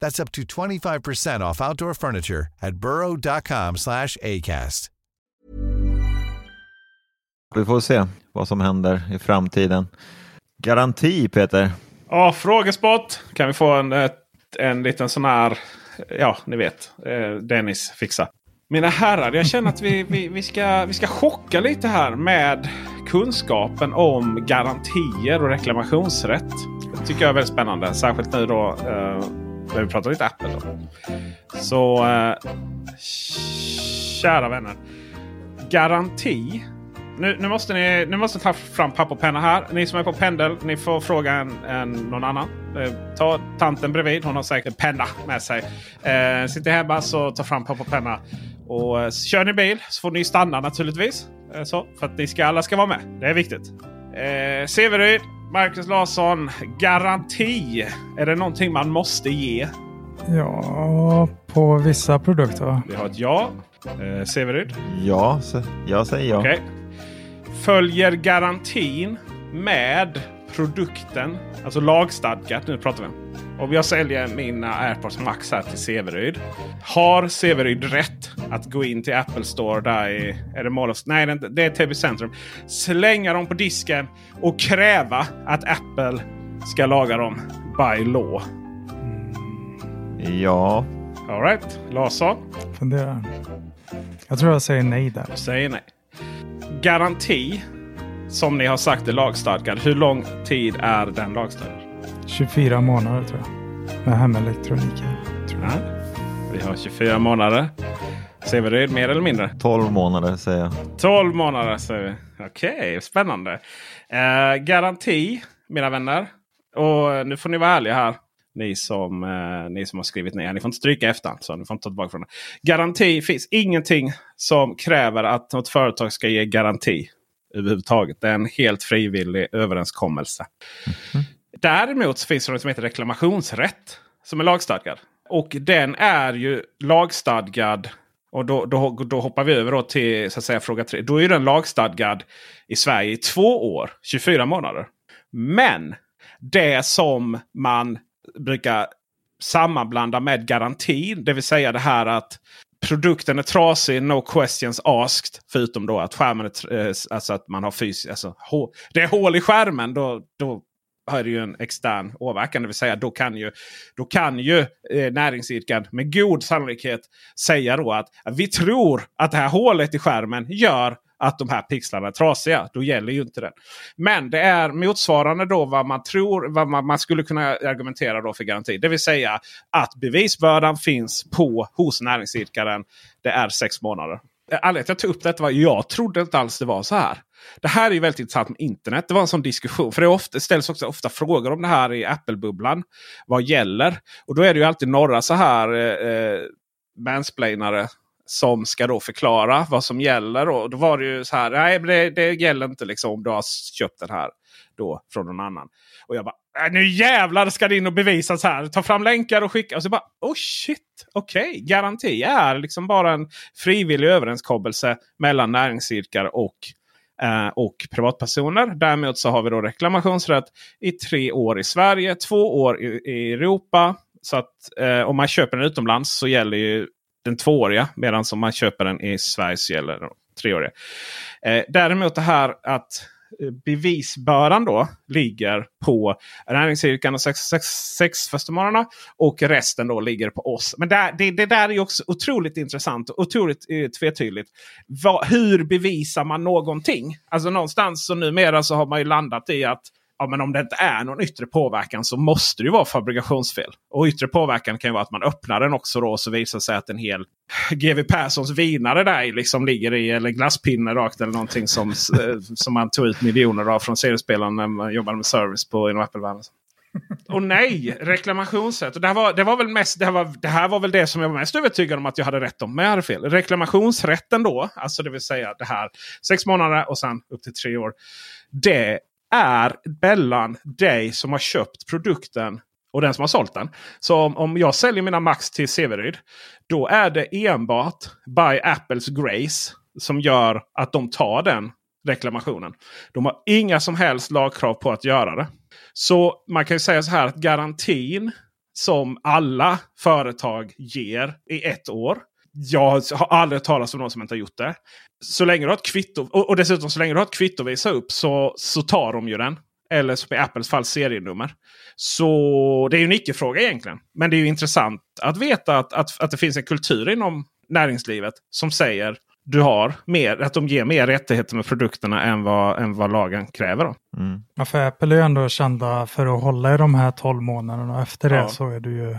D: That's up to 25% off outdoor furniture at burrow.com slash ACAST.
A: Vi får se vad som händer i framtiden. Garanti Peter.
B: Ja, frågesport. Kan vi få en, en liten sån här, ja ni vet, eh, Dennis fixa. Mina herrar, jag känner att vi, vi, vi, ska, vi ska chocka lite här med kunskapen om garantier och reklamationsrätt. Det tycker jag är väldigt spännande. Särskilt nu då eh, när vi pratar lite Apple. Då. Så eh, kära vänner. Garanti. Nu, nu, måste ni nu måste ta fram papper och penna här. Ni som är på pendel, ni får fråga en, en, någon annan. Eh, ta tanten bredvid, hon har säkert penna med sig. Eh, sitter hemma så ta fram papper och penna. Och eh, kör ni bil så får ni stanna naturligtvis. Eh, så, för att ni ska, alla ska vara med. Det är viktigt. Eh, Severyd, Marcus Larsson, garanti. Är det någonting man måste ge?
C: Ja, på vissa produkter va?
B: Vi har ett ja. Eh, Severyd?
A: Ja, jag säger ja.
B: Okej. Följer garantin med produkten, alltså lagstadgat, nu pratar vi om. Om jag säljer mina AirPods Max här till Severyd. Har Severyd rätt att gå in till Apple Store där i... Är det Mall Nej, det är inte- det är TB Centrum. Slänga dem på disken och kräva att Apple ska laga dem by law.
A: Ja,
B: Alright, Larsson?
C: Fundera. Jag tror jag säger nej där.
B: Säger nej. Garanti, som ni har sagt är lagstadgad. Hur lång tid är den lagstadgad?
C: 24 månader tror jag. Med hemelektronik. här, Tror jag.
B: Ja. Vi har 24 månader. Severyd, mer eller mindre?
A: 12 månader säger jag.
B: 12 månader säger vi. Okej, spännande. Eh, garanti, mina vänner. Och nu får ni vara ärliga här. Ni som, eh, ni som har skrivit ner. Ni får inte stryka efter. Så ni får inte ta tillbaka från det. Garanti finns ingenting som kräver att något företag ska ge garanti. Överhuvudtaget. Det är en helt frivillig överenskommelse. Däremot så finns det något som heter reklamationsrätt. Som är lagstadgad. Och den är ju lagstadgad. Och då, då, då hoppar vi över till så att säga, fråga tre. Då är den lagstadgad i Sverige i två år, 24 månader. Men det som man brukar sammanblanda med garantin. Det vill säga det här att produkten är trasig, no questions asked. Förutom då att skärmen är, eh, alltså att man har fysiskt, alltså, det är hål i skärmen. Då, då har det ju en extern åverkan. Det vill säga då kan ju, då kan ju eh, näringsidkaren med god sannolikhet säga då att vi tror att det här hålet i skärmen gör att de här pixlarna är trasiga. Då gäller ju inte den. Men det är motsvarande då vad man tror, vad man, man skulle kunna argumentera då för garanti. Det vill säga att bevisbördan finns på hos näringsidkaren. Det är sex månader. Eh, anledningen till att jag tog upp detta var jag trodde inte alls det var så här. Det här är ju väldigt intressant med internet. Det var en sån diskussion. För det ofta, ställs också ofta frågor om det här i Apple-bubblan. Vad gäller? Och då är det ju alltid några så här eh, eh mansplainare som ska då förklara vad som gäller. Och då var det ju så här. Nej, det, det gäller inte liksom om du har köpt den här då från någon annan. Och jag bara. Äh, nu jävlar ska det in och bevisas här. Ta fram länkar och skicka. Och så bara. Oh shit. Okej. Okay. Garanti är liksom bara en frivillig överenskommelse mellan näringsidkare och eh, och privatpersoner. Däremot så har vi då reklamationsrätt i tre år i Sverige, två år i, i Europa. Så att eh, om man köper den utomlands så gäller ju den tvååriga. Medan om man köper den i Sverige så gäller den treåriga. Eh, däremot det här att eh, bevisbördan då ligger på näringsidkarna och sex, sex, sex. Och resten då ligger på oss. Men där, det, det där är ju också otroligt intressant och otroligt eh, tvetydigt. Va, hur bevisar man någonting? Alltså någonstans så numera så har man ju landat i att ja, men om det inte är någon yttre påverkan så måste det ju vara fabrikationsfel. Och yttre påverkan kan ju vara att man öppnar den också då och så visar sig att en hel GW Perssons vinare där liksom ligger i eller glasspinne rakt eller någonting som, eh, som man tog ut miljoner av från seriespelaren när man jobbade med service på inom Apple-världen. Och nej, reklamationsrätt. Och det, här var, det, var väl mest, det, här var, det här var väl det som jag var mest övertygad om att jag hade rätt om. Men jag hade fel. Reklamationsrätten då, alltså det vill säga det här sex månader och sen upp till tre år. Det är mellan dig som har köpt produkten och den som har sålt den. Så om, om jag säljer mina Max till Severyd. Då är det enbart by Apples Grace som gör att de tar den reklamationen. De har inga som helst lagkrav på att göra det. Så man kan ju säga så här att garantin som alla företag ger i ett år. Jag har aldrig talat om någon som inte har gjort det. Så länge du har ett kvitto och, och dessutom så länge du har ett kvitto att visa upp så, så tar de ju den. Eller som i Apples fall serienummer. Så det är ju en icke-fråga egentligen. Men det är ju intressant att veta att, att, att det finns en kultur inom näringslivet som säger du har mer, att de ger mer rättigheter med produkterna än vad, än vad lagen kräver. Då.
C: Mm. Ja, för Apple är ju ändå kända för att hålla i de här 12 månaderna och efter ja. det så är du ju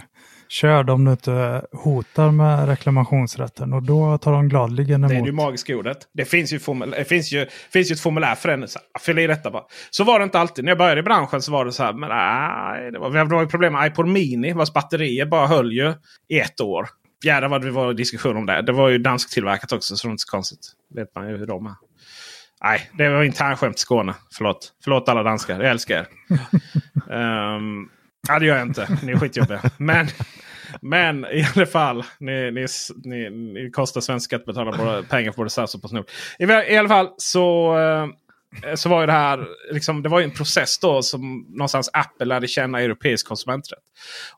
C: körd om du inte hotar med reklamationsrätten och då tar de gladligen emot.
B: Det är det magiska ordet. Det finns ju, formul det finns ju, finns ju ett formulär för den. Fyll i detta bara. Så var det inte alltid. När jag började i branschen så var det så här. Men nej, det var, var ju problem med iPod Mini vars batterier bara höll ju i ett år jädrar vad det var diskussion om det. Det var ju dansktillverkat också så det är inte så konstigt. vet man ju hur de är. Nej, det var internskämt i Skåne. Förlåt. Förlåt alla danskar. Jag älskar er. um, ja, det gör jag inte. Ni är skitjobbiga. Men, men i alla fall. Ni, ni, ni, ni kostar svenska skattebetalare pengar på både SAS och Postnord. I, I alla fall så, eh, så var ju det här. Liksom, det var en process då som någonstans Apple lärde känna europeisk konsumenträtt.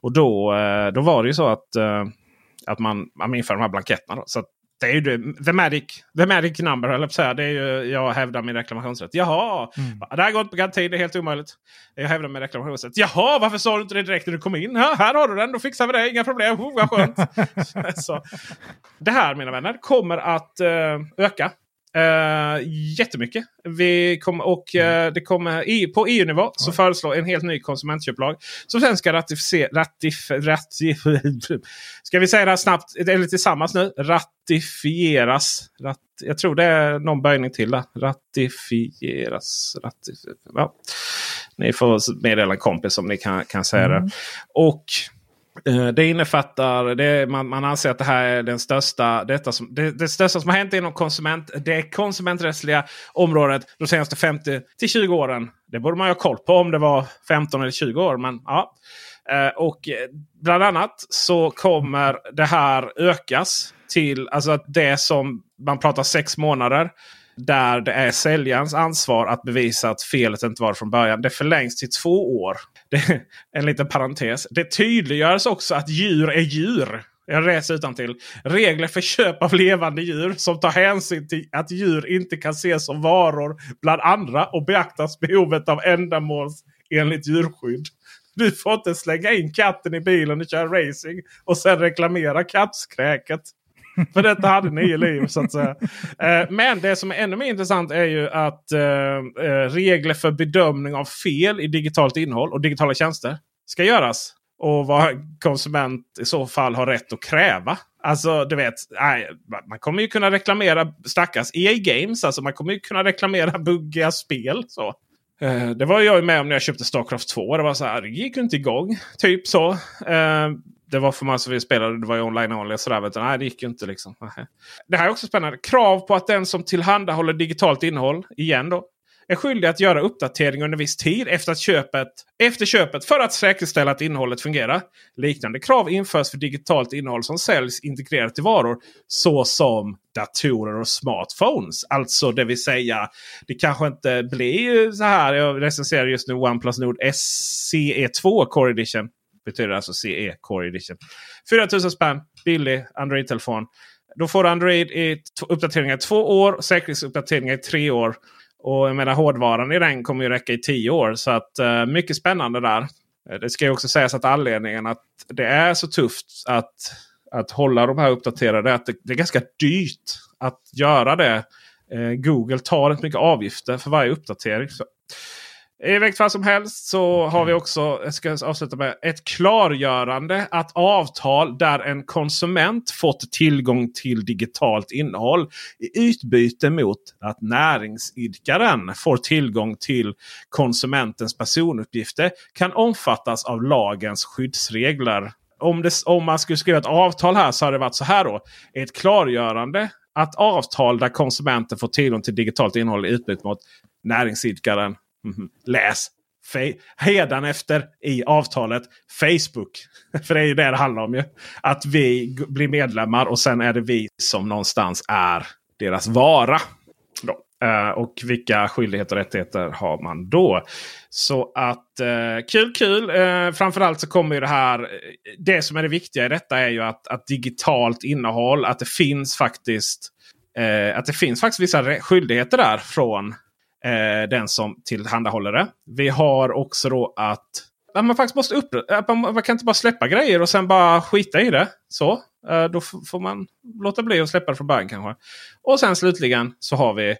B: Och då, eh, då var det ju så att eh, att man, man inför de här blanketterna. Då. Så det är ju det, the, magic, the magic number, eller. Det är ju, jag hävdar min reklamationsrätt. Jaha, mm. det här går inte på garanti. Det är helt omöjligt. Jag hävdar min reklamationsrätt. Jaha, varför sa du inte det direkt när du kom in? Ja, här har du den, då fixar vi det. Inga problem. Oh, vad skönt. så, det här mina vänner kommer att uh, öka Uh, jättemycket. Vi kom, och uh, det kommer i, på EU-nivå mm. så föreslår en helt ny konsumentköplag. Som sen ska ratificeras. Ratif, ratif, ska vi säga det här snabbt? Eller tillsammans nu. Ratifieras. Rat, jag tror det är någon böjning till där. Ratifieras. Ratif, ja. Ni får meddela en kompis om ni kan, kan säga mm. det. Och Eh, det innefattar, det, man, man anser att det här är den största, detta som, det, det största som har hänt inom konsument, det konsumenträttsliga området de senaste 50 till 20 åren. Det borde man ha koll på om det var 15 eller 20 år. Men, ja. Eh, och eh, bland annat så kommer det här ökas till alltså att det som man pratar sex månader där det är säljarens ansvar att bevisa att felet inte var från början. Det förlängs till två år. Det, en liten parentes. Det tydliggörs också att djur är djur. Jag läser utan till. Regler för köp av levande djur som tar hänsyn till att djur inte kan ses som varor bland andra och beaktas behovet av ändamåls enligt djurskydd. Du får inte slänga in katten i bilen och köra racing och sen reklamera kattskräket. För detta hade nio liv så att säga. Eh, men det som är ännu mer intressant är ju att eh, eh, regler för bedömning av fel i digitalt innehåll och digitala tjänster ska göras. Och vad konsument i så fall har rätt att kräva. Alltså du vet, man kommer ju kunna reklamera stackars EA Games. Alltså man kommer ju kunna reklamera buggiga spel. Så. det var jag med om när jag köpte Starcraft 2. Det var så här, det gick inte igång. Typ så det var för många som vi spelade. Det var ju online only. Sådär, vet du. Nej, det gick ju inte. Liksom. Det här är också spännande. Krav på att den som tillhandahåller digitalt innehåll, igen då, är skyldig att göra uppdatering under viss tid efter, att köpet, efter köpet för att säkerställa att innehållet fungerar. Liknande krav införs för digitalt innehåll som säljs integrerat i varor såsom datorer och smartphones. Alltså det vill säga det kanske inte blir så här. Jag recenserar just nu OnePlus Nord SCE2 Core Edition betyder alltså CE Core Edition. 4000 spänn, billig Android-telefon. Då får du Android i uppdateringar i två år och säkerhetsuppdateringar i tre år. Och jag menar hårdvaran i den kommer ju räcka i tio år. Så att uh, mycket spännande där. Eh, det ska ju också sägas att anledningen att det är så tufft att, att hålla de här uppdaterade är att det, det är ganska dyrt att göra det. Uh, Google tar rätt mycket avgifter för varje uppdatering. Så i vilket fall som helst så har vi också, jag ska avsluta med ett klargörande att avtal där en konsument fått tillgång till digitalt innehåll i utbyte mot att näringsidkaren får tillgång till konsumentens personuppgifter kan omfattas av lagens skyddsregler. Om, det, om man skulle skriva ett avtal här så hade det varit så här då. Ett klargörande att avtal där konsumenten får tillgång till digitalt innehåll i utbyte mot näringsidkaren Mm. Läs! Hedan efter i avtalet Facebook. För det är ju det det handlar om. ju. Att vi blir medlemmar och sen är det vi som någonstans är deras vara. Då. Eh, och vilka skyldigheter och rättigheter har man då? Så att eh, kul, kul. Eh, framförallt så kommer ju det här. Eh, det som är det viktiga i detta är ju att, att digitalt innehåll, att det finns faktiskt eh, att det finns faktiskt vissa skyldigheter där från eh, den som tillhandahåller det. Vi har också då att att man faktiskt måste upp, eh, man, man, kan inte bara släppa grejer och sen bara skita i det. Så. Eh, då får man låta bli att släppa det från början kanske. Och sen slutligen så har vi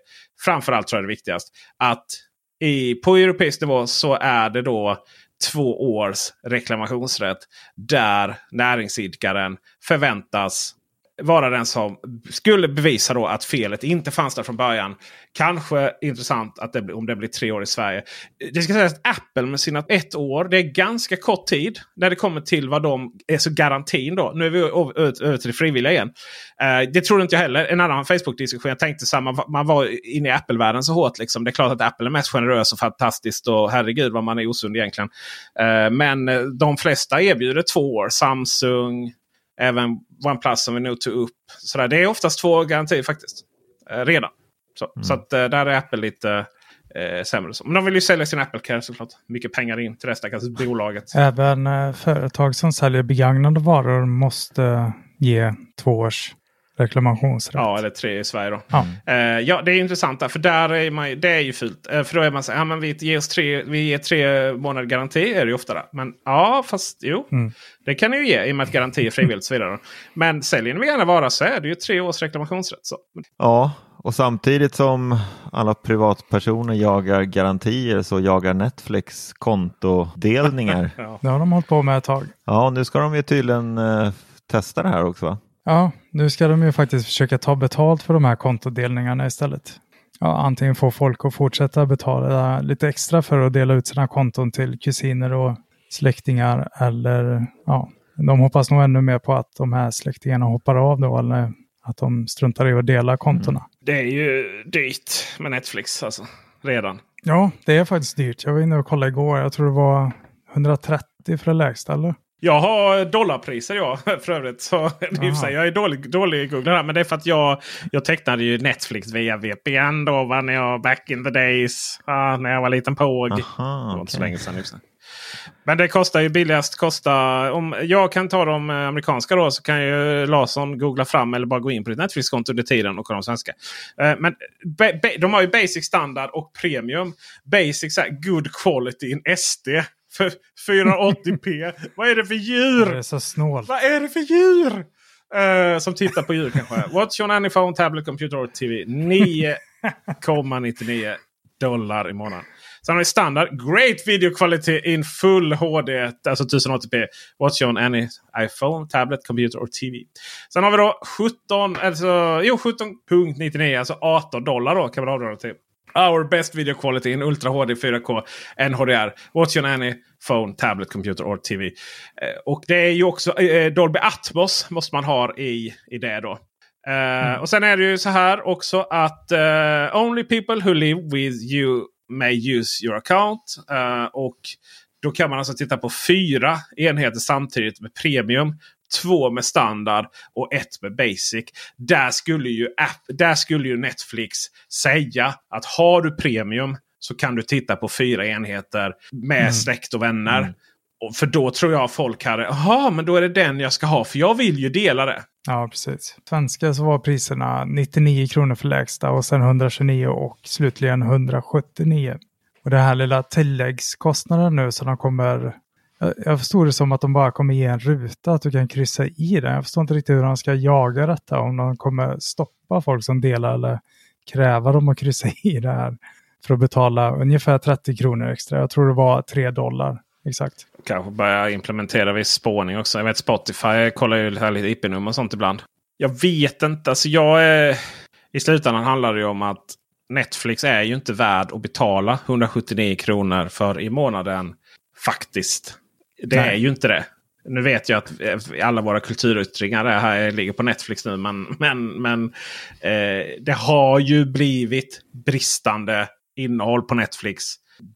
B: framförallt tror jag det viktigast. Att i, på europeisk nivå så är det då två års reklamationsrätt. Där näringsidkaren förväntas vara den som skulle bevisa då att felet inte fanns där från början. Kanske intressant att det, om det blir tre år i Sverige. Det ska sägas att Apple med sina ett år, det är ganska kort tid när det kommer till vad de är så garantin då. Nu är vi över till det frivilliga igen. Eh, det trodde inte jag heller. En annan Facebook-diskussion. Jag tänkte samma, man var inne i Apple-världen så hårt. Liksom. Det är klart att Apple är mest generös och fantastiskt och herregud vad man är osund egentligen. Eh, men eh, de flesta erbjuder två år. Samsung, Även OnePlus som vi nog tog upp. Så det är oftast två garantier faktiskt. Eh, redan. Så, mm. så att, eh, där är Apple lite eh, sämre. Men de vill ju sälja sin Apple Care såklart. Mycket pengar in till det stackars bolaget.
C: Även eh, företag som säljer begagnade varor måste ge två års reklamationsrätt.
B: Ja, eller tre i Sverige då. Ja, uh, ja det är intressant där, för där är man, det är ju fult. Uh, för då är man så här, ja, men vi, ger tre, vi ger tre månader garanti, är det ju ofta. Där. Men ja, fast jo. Mm. Det kan ni ju ge i och med att garanti är frivilligt och så vidare. Men säljer ni gärna vara så är det ju tre års reklamationsrätt. Så.
A: Ja, och samtidigt som alla privatpersoner jagar garantier så jagar Netflix kontodelningar.
C: ja. Det har de hållit på med ett tag.
A: Ja, nu ska de ju tydligen uh, testa det här också va?
C: Ja, nu ska de ju faktiskt försöka ta betalt för de här kontodelningarna istället. Ja, antingen få folk att fortsätta betala lite extra för att dela ut sina konton till kusiner och släktingar eller ja, de hoppas nog ännu mer på att de här släktingarna hoppar av då eller att de struntar i att dela kontona. Mm.
B: Det är ju dyrt med Netflix alltså, redan.
C: Ja, det är faktiskt dyrt. Jag var inne och kollade igår. Jag tror det var 130 för det lägsta, eller?
B: Jag har dollarpriser jag för övrigt. Så, jag är dålig, dålig i Google här. Men det är för att jag, jag tecknade ju Netflix via VPN då. Va, när jag, back in the days. Ah, när jag var liten påg. Aha, det var inte så länge sedan. Men det kostar ju billigast. Kostar, om jag kan ta de amerikanska då så kan ju Larsson googla fram eller bara gå in på ditt Netflix-konto under tiden och kolla de svenska. Eh, men de har ju basic standard och premium. Basic så här, good quality in SD för 480p. Vad är det för djur?
C: Det är så snålt.
B: Vad är det för djur? Uh, som tittar på djur kanske. Watch on any phone, tablet, computer or TV. 9,99 dollar i månaden. Sen har vi standard. Great video quality in full HD. Alltså 1080p. Watch on any iPhone, tablet, computer or TV. Sen har vi då 17, alltså, jo 17.99. Alltså 18 dollar då kan man avdraga till. Our best video quality in Ultra HD 4K NHDR. Watch on any phone, tablet, computer or TV. Eh, och det är ju också eh, Dolby Atmos måste man ha i, i det då. Uh, mm. Och sen är det ju så här också att uh, only people who live with you may use your account. Uh, och då kan man alltså titta på fyra enheter samtidigt med premium två med standard och ett med basic. Där skulle ju, app, där skulle ju Netflix säga att har du premium så kan du titta på fyra enheter med mm. släkt och vänner. Mm. Och för då tror jag folk hade, jaha men då är det den jag ska ha för jag vill ju dela det.
C: Ja precis. Svenska så var priserna 99 kronor för lägsta och sen 129 och slutligen 179. Och det här lilla tilläggskostnaden nu som de kommer jag, förstår det som att de bara kommer ge en ruta att du kan kryssa i den. Jag förstår inte riktigt hur de ska jaga detta. Om de kommer stoppa folk som delar eller kräva dem att kryssa i det här. För att betala ungefär 30 kronor extra. Jag tror det var 3 dollar. Exakt.
B: Kanske börja implementera viss spårning också. Jag vet Spotify kollar ju lite IP-nummer och sånt ibland. Jag vet inte. Alltså jag är... I slutändan handlar det ju om att Netflix är ju inte värd att betala 179 kronor för i månaden. Faktiskt. Det Nej. är ju inte det. Nu vet jag att eh, alla våra kulturyttringar är här, ligger på Netflix nu. Men, men, men eh, det har ju blivit bristande innehåll på Netflix.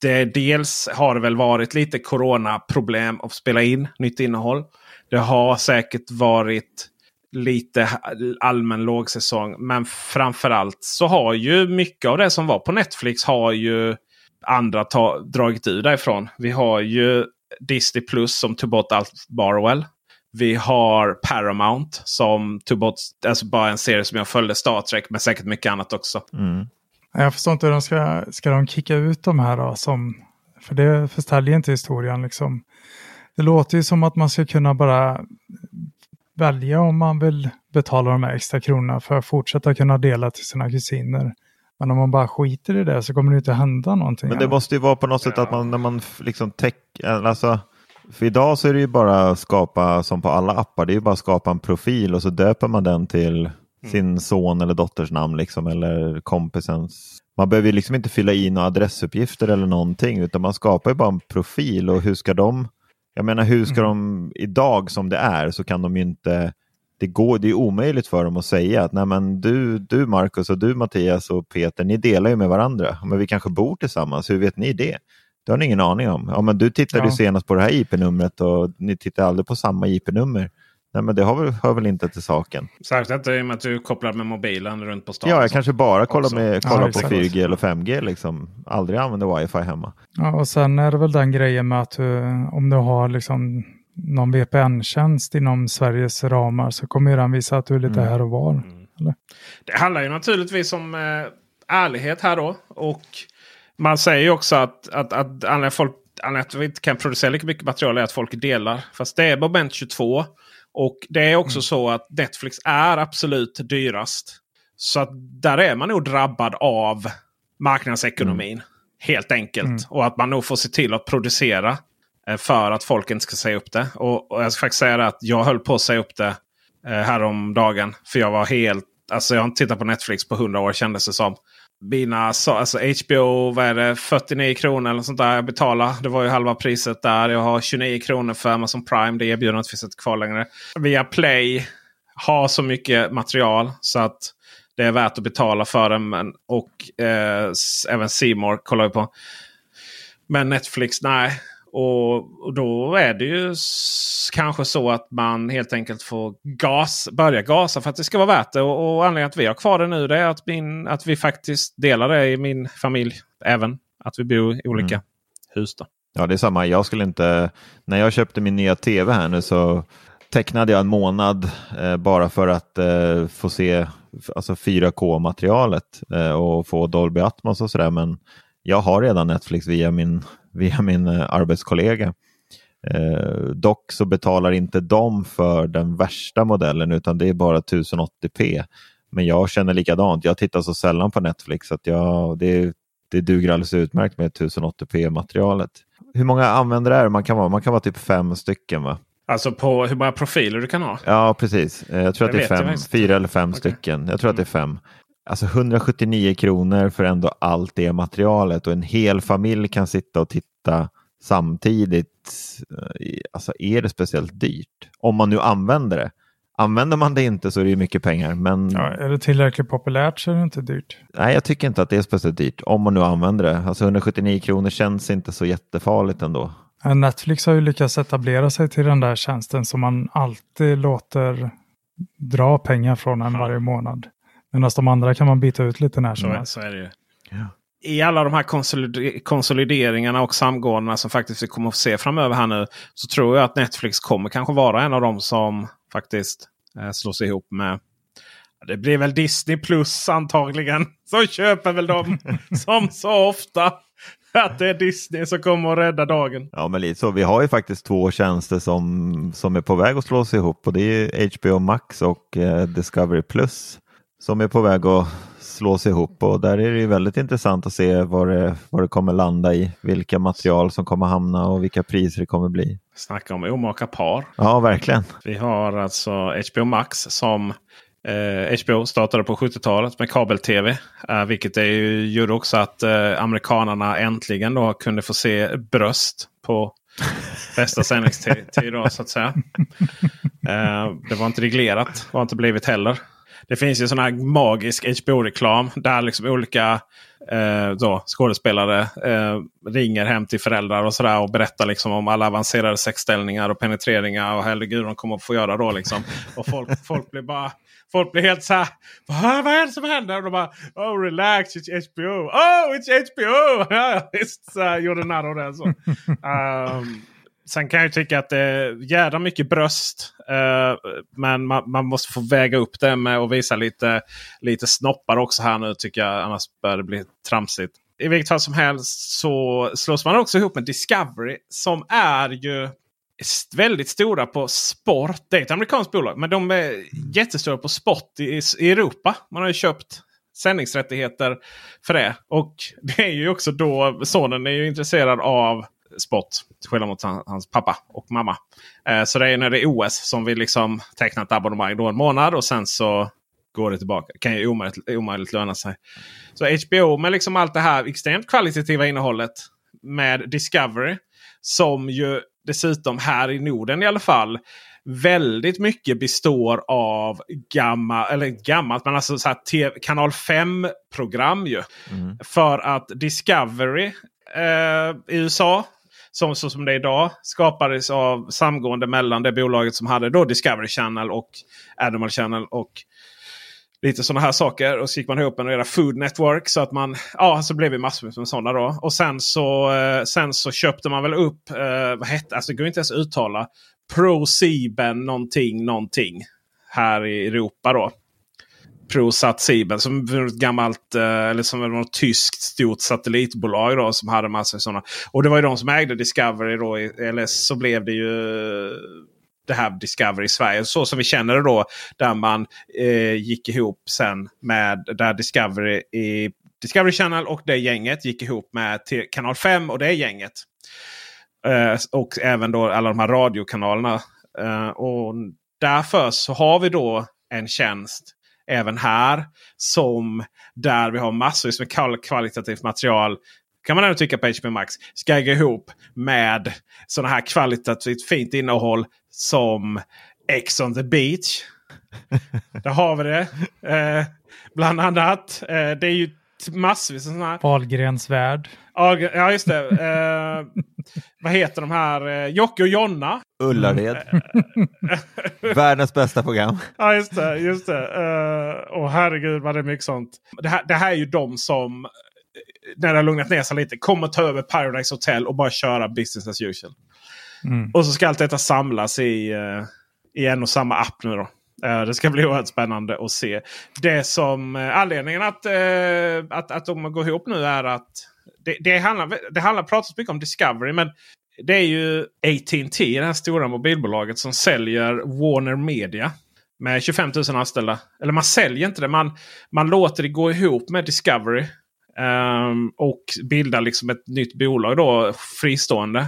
B: Det, dels har det väl varit lite coronaproblem att spela in nytt innehåll. Det har säkert varit lite allmän lågsäsong. Men framförallt så har ju mycket av det som var på Netflix har ju andra ta, dragit ur därifrån. Vi har ju Disney Plus som tog bort allt Barwell. Vi har Paramount som tog bort alltså bara en serie som jag följde. Star Trek men säkert mycket annat också.
A: Mm.
C: Jag förstår inte hur de ska, ska de kicka ut de här då? Som, för det förstäljer inte historien liksom. Det låter ju som att man ska kunna bara välja om man vill betala de här extra kronorna för att fortsätta kunna dela till sina kusiner. Men om man bara skiter i det så kommer det inte hända någonting.
A: Men det måste ju vara på något sätt att man när man liksom tech, alltså för idag så är det ju bara skapa som på alla appar. Det är ju bara skapa en profil och så döper man den till mm. sin son eller dotters namn liksom eller kompisens. Man behöver ju liksom inte fylla i några adressuppgifter eller någonting utan man skapar ju bara en profil och hur ska de jag menar hur ska mm. de idag som det är så kan de ju inte det, går, det är omöjligt för dem att säga att Nej, men du, du Marcus och du Mattias och Peter, ni delar ju med varandra. Men vi kanske bor tillsammans, hur vet ni det? Det har ni ingen aning om. Ja, men du tittade ja. senast på det här IP-numret och ni tittar aldrig på samma IP-nummer. Nej, men det har väl, hör väl inte till saken.
B: Särskilt inte i och med att du kopplar med mobilen runt på stan.
A: Ja, jag kanske bara kollar, med, kollar ja, på 4G eller 5G. Liksom. Aldrig använder wifi hemma.
C: Ja, och sen är det väl den grejen med att du, om du har liksom någon VPN-tjänst inom Sveriges ramar så kommer den visa att du är lite mm. här och var. Mm.
B: Det handlar ju naturligtvis om eh, ärlighet här då. Och man säger ju också att, att, att anledningen folk att vi inte kan producera lika mycket material är att folk delar. Fast det är moment 22. Och det är också mm. så att Netflix är absolut dyrast. Så att där är man nog drabbad av marknadsekonomin. Mm. Helt enkelt. Mm. Och att man nog får se till att producera Eh, för att folk inte ska säga upp det. Och, och jag ska faktiskt säga att jag höll på att säga upp det eh, häromdagen. För jag var helt... Alltså jag har inte tittat på Netflix på hundra år kändes det som mina alltså HBO, vad är det, 49 kronor eller sånt där jag betalar. Det var ju halva priset där. Jag har 29 kronor för Amazon Prime. Det erbjudandet finns inte kvar längre. Via Play har så mycket material så att det är värt att betala för den. Men, och eh, även Seymour kollar vi på. Men Netflix, nej. Och, och, då är det ju kanske så att man helt enkelt får gas, börja gasa för att det ska vara värt det. Och, och anledningen att vi har kvar det nu det är att, min, att vi faktiskt delar det i min familj. Även att vi bor i olika mm. hus. Då.
A: Ja, det är samma. Jag skulle inte... När jag köpte min nya tv här nu så tecknade jag en månad eh, bara för att eh, få se alltså 4K-materialet eh, och få Dolby Atmos och sådär. Men jag har redan Netflix via min via min eh, arbetskollega. Eh, dock så betalar inte de för den värsta modellen utan det är bara 1080p. Men jag känner likadant. Jag tittar så sällan på Netflix att jag, det, det duger alldeles utmärkt med 1080p-materialet. Hur många användare är det man kan vara? Man kan vara typ fem stycken va?
B: Alltså på hur många profiler du kan ha?
A: Ja, precis. Eh, jag tror det att det är fem, fyra eller fem okay. stycken. Jag tror mm. att det är mm. fem. Alltså 179 kronor för ändå allt det materialet och en hel familj kan sitta och titta samtidigt. Eh, alltså är det speciellt dyrt? Om man nu använder det. Använder man det inte så är det mycket pengar. Men...
C: Ja, är det tillräckligt populärt så är det inte dyrt.
A: Nej, jag tycker inte att det är speciellt dyrt. Om man nu använder det. Alltså 179 kronor känns inte så jättefarligt ändå.
C: Netflix har ju lyckats etablera sig till den där tjänsten som man alltid låter dra pengar från en varje månad. Medan de andra kan man byta ut lite när
B: som helst. Så är det ju. Ja. I alla de här konsolideringarna och samgåendena som faktiskt vi kommer att se framöver här nu. Så tror jag att Netflix kommer kanske vara en av dem som faktiskt eh, slås ihop med det blir väl Disney Plus antagligen. Så köper väl de som så ofta. Att det är Disney som kommer att rädda dagen.
A: Ja men lite så. Vi har ju faktiskt två tjänster som, som är på väg att slås ihop. Och det är HBO Max och eh, Discovery Plus som är på väg att slås ihop och där är det väldigt intressant att se vad det, vad det kommer landa i. Vilka material som kommer hamna och vilka priser det kommer bli.
B: Snacka om omaka par.
A: Ja, verkligen.
B: Vi har alltså HBO Max som eh, HBO startade på 70-talet med kabel-tv. Eh, vilket det gjorde också att eh, amerikanerna äntligen då kunde få se bröst på bästa sändningstid. Då, så att säga. Eh, det var inte reglerat. Det har inte blivit heller. Det finns ju sån här magisk HBO-reklam där liksom olika eh, då, skådespelare eh, ringer hem till föräldrar och sådär och berättar liksom om alla avancerade sexställningar och penetreringar. Och herregud, de kommer att få göra då liksom. Och folk, folk blir bara Folk blir helt så här. Vad är det som händer? Och de bara Oh relax, it's HBO. Oh it's HBO! Ja, visst, så gjorde narr av det. Så. Um, sen kan jag tycka att det är jädra mycket bröst. Eh, men man, man, måste få väga upp det med att visa lite, lite snoppar också här nu tycker jag. Annars börjar det bli tramsigt. I vilket fall som helst så slås man också ihop med Discovery som är ju väldigt stora på sport. Det är ett amerikanskt bolag. Men de är jättestora på sport i, i Europa. Man har ju köpt sändningsrättigheter för det. Och det är ju också då sonen är ju intresserad av sport. Till skillnad mot hans pappa och mamma. Eh, så det är när det är OS som vi liksom tecknar ett abonnemang då en månad. Och sen så går det tillbaka. Det kan ju omöjligt, omöjligt löna sig. Så HBO med liksom allt det här extremt kvalitativa innehållet med Discovery. Som ju dessutom här i Norden i alla fall väldigt mycket består av gammal, eller gammalt, men alltså så TV, kanal 5 program ju. Mm. För att Discovery eh, i USA som, så som det är idag skapades av samgående mellan det bolaget som hade då Discovery Channel och Animal Channel. och lite sådana här saker. Och så gick man ihop med era Food Network. Så att man, ja, så blev vi massor med sådana då. Och sen så, eh, sen så köpte man väl upp, eh, vad hette, alltså det går inte ens att uttala. ProSieben någonting någonting. Här i Europa då. ProSat Sieben som ett gammalt, eh, eller som något tyskt stort satellitbolag då som hade massor sådana. Och det var ju de som ägde Discovery då. Eller så blev det ju det här Discovery i Sverige. Så som vi känner det då. Där man eh, gick ihop sen med där Discovery i Discovery Channel och det gänget gick ihop med kanal 5 och det gänget. Eh, och även då alla de här radiokanalerna. Eh, och därför så har vi då en tjänst även här. Som där vi har massor med kvalitativt material kan man ändå tycka på HBO Max ska gå ihop med sådana här kvalitativt fint innehåll som X on the beach. Där har vi det. Eh, bland annat. Eh, det är ju massvis av sådana här.
C: Wahlgrens värld.
B: Ja just det. Eh, vad heter de här? Eh, Jocke och Jonna.
A: Ullared. Världens bästa program.
B: Ja just det. Just det. Uh, och herregud vad det är mycket sånt. Det här, det här är ju de som när det har lugnat ner sig lite kommer ta över Paradise Hotel och bara köra business as usual. Mm. Och så ska allt detta samlas i, i en och samma app nu då. Eh, det ska bli oerhört spännande att se. Det som eh, anledningen att, eh, att, att de går ihop nu är att det, det handlar, det handlar pratas mycket om Discovery. Men det är ju AT&T, det här stora mobilbolaget som säljer Warner Media. Med 25 000 anställda. Eller man säljer inte det. Man, man låter det gå ihop med Discovery. Um, och bildar liksom ett nytt bolag då fristående.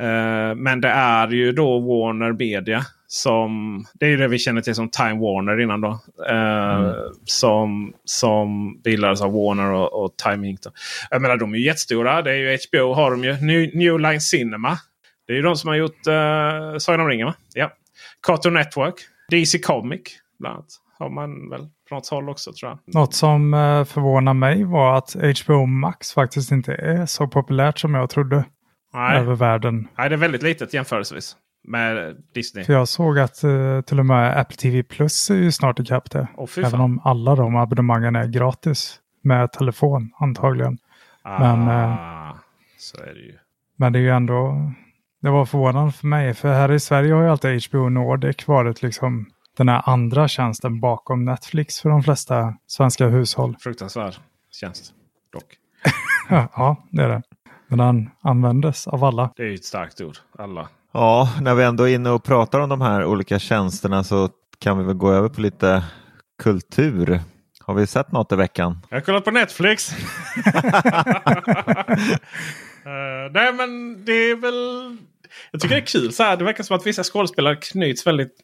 B: Uh, men det är ju då Warner Media. Som, det är ju det vi känner till som Time Warner innan då. Uh, mm. som, som bildades av Warner och, och Time Inc. Då. Jag menar de är ju jättestora. Det är ju HBO har de ju. New, New Line Cinema. Det är ju de som har gjort uh, Sagan om ringen va? Ja. Cartoon Network. DC Comic bland annat. Har man väl på något håll också tror jag.
C: Något som uh, förvånar mig var att HBO Max faktiskt inte är så populärt som jag trodde. Nej. Över världen.
B: Nej, det är väldigt litet jämförelsevis med Disney.
C: För jag såg att uh, till och med Apple TV Plus är ju snart ikapp det. Oh, Även om alla de abonnemangen är gratis. Med telefon antagligen.
B: Ah, men, uh, så är det ju.
C: Men det är ju ändå. Det var förvånande för mig. För här i Sverige har ju alltid HBO Nordic varit liksom den här andra tjänsten bakom Netflix för de flesta svenska hushåll.
B: Fruktansvärd tjänst dock.
C: ja, det är det. Men den användes av alla.
B: Det är ett starkt ord, alla.
A: Ja, när vi ändå är inne och pratar om de här olika tjänsterna så kan vi väl gå över på lite kultur. Har vi sett något i veckan?
B: Jag har kollat på Netflix. uh, nej men det är väl... Jag tycker det är kul så här. Det verkar som att vissa skådespelare knyts väldigt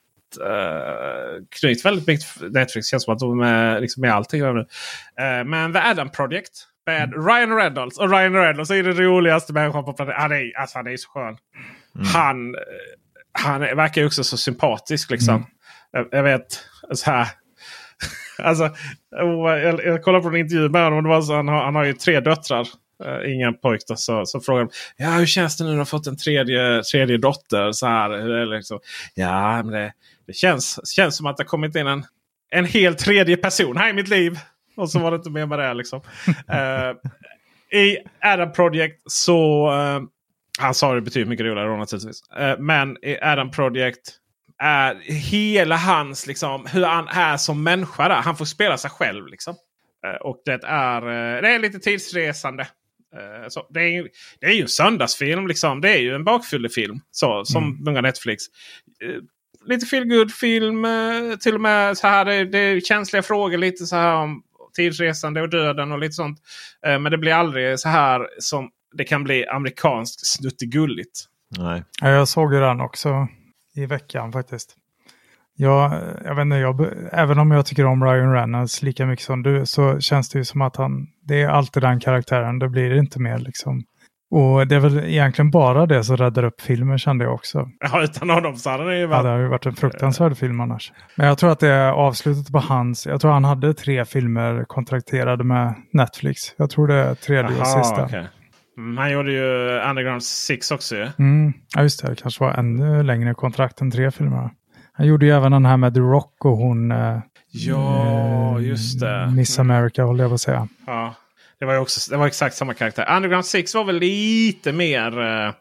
B: uh, knyts väldigt mycket Netflix. Känns som att de är liksom med allting. Uh, men The Adam Project med mm. Ryan Reynolds. Och Ryan Reynolds är den roligaste människan på planeten. Han är, alltså, han är så skön. Mm. Han, han verkar ju också så sympatisk. liksom. Mm. Jag, jag, vet så här. alltså, jag, jag kollade på en intervju med honom. Det var så, han, har, han har ju tre döttrar. Uh, ingen pojk. Då, så, så frågade de ja, hur känns det nu när du har fått en tredje, tredje dotter? Så här, eller liksom, ja, men det, det känns, känns som att det kommit in en, en helt tredje person här i mitt liv. Och så var det inte mer med det. Liksom. uh, I Adam Project så... Uh, han sa det betyder mycket roligare då naturligtvis. Uh, men Adam Project är hela hans, liksom, hur han är som människa. Där. Han får spela sig själv. Liksom. Uh, och det är, det är lite tidsresande. Så det, är, det är ju en söndagsfilm. Liksom. Det är ju en bakfyllefilm. Så, som mm. många Netflix lite feel film Till och med så här, det, det, är känsliga frågor lite så här om tidsresande och döden och lite sånt. Eh, men det blir aldrig så här som det kan bli amerikanskt snuttigulligt.
A: Nej.
C: Jag såg ju den också i veckan faktiskt. Jag, jag vet inte, jag, även om jag tycker om Ryan Reynolds lika mycket som du så känns det ju som att han, det är alltid den karaktären, det blir inte mer liksom. Och det är väl egentligen bara det som räddar upp filmen kände jag också.
B: Ja, utan honom så hade det ju
C: varit... Ja, det har ju varit en fruktansvärd film annars. Men jag tror att det är avslutet på hans... Jag tror han hade tre filmer kontrakterade med Netflix. Jag tror det är tredje Aha, och sista. Okay.
B: Mm, han gjorde ju Underground Six också ju.
C: Mm, ja, just det. Det kanske var ännu längre kontrakt än tre filmer. Han gjorde ju även den här med The Rock och hon... Eh,
B: ja, just det.
C: Miss America håller jag på att säga.
B: Ja. Det var, också, det var exakt samma karaktär. Underground 6 var väl lite mer, uh,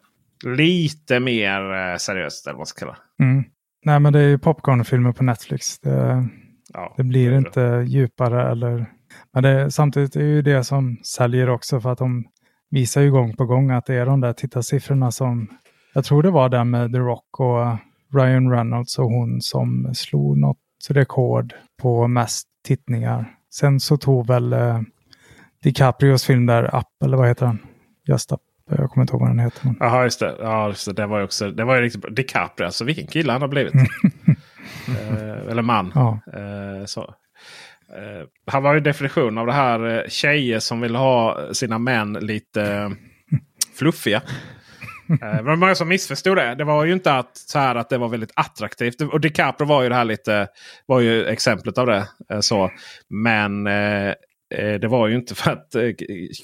B: lite mer uh, seriöst. Eller vad man ska kalla
C: mm. Nej men det är ju popcornfilmer på Netflix. Det, ja, det blir det inte djupare eller... Men det, samtidigt är det ju det som säljer också för att de visar ju gång på gång att det är de där tittarsiffrorna som... Jag tror det var den med The Rock och Ryan Reynolds och hon som slog något rekord på mest tittningar. Sen så tog väl eh, DiCaprios film där, Up, eller vad heter den? Just Up. Jag kommer inte ihåg vad den heter.
B: Jaha, just det. Ja, just det. det var ju också, det var ju riktigt bra. DiCaprio, alltså vilken kille han har blivit. eh, eller man.
C: Ja.
B: Eh, så. Eh, han var ju definition av det här eh, tjejer som vill ha sina män lite eh, fluffiga. Eh, det var många som missförstod det. Det var ju inte att, så här att det var väldigt attraktivt. Och DiCaprio var ju det här lite, var ju exemplet av det. Så. Men Eh, det var ju inte för att eh,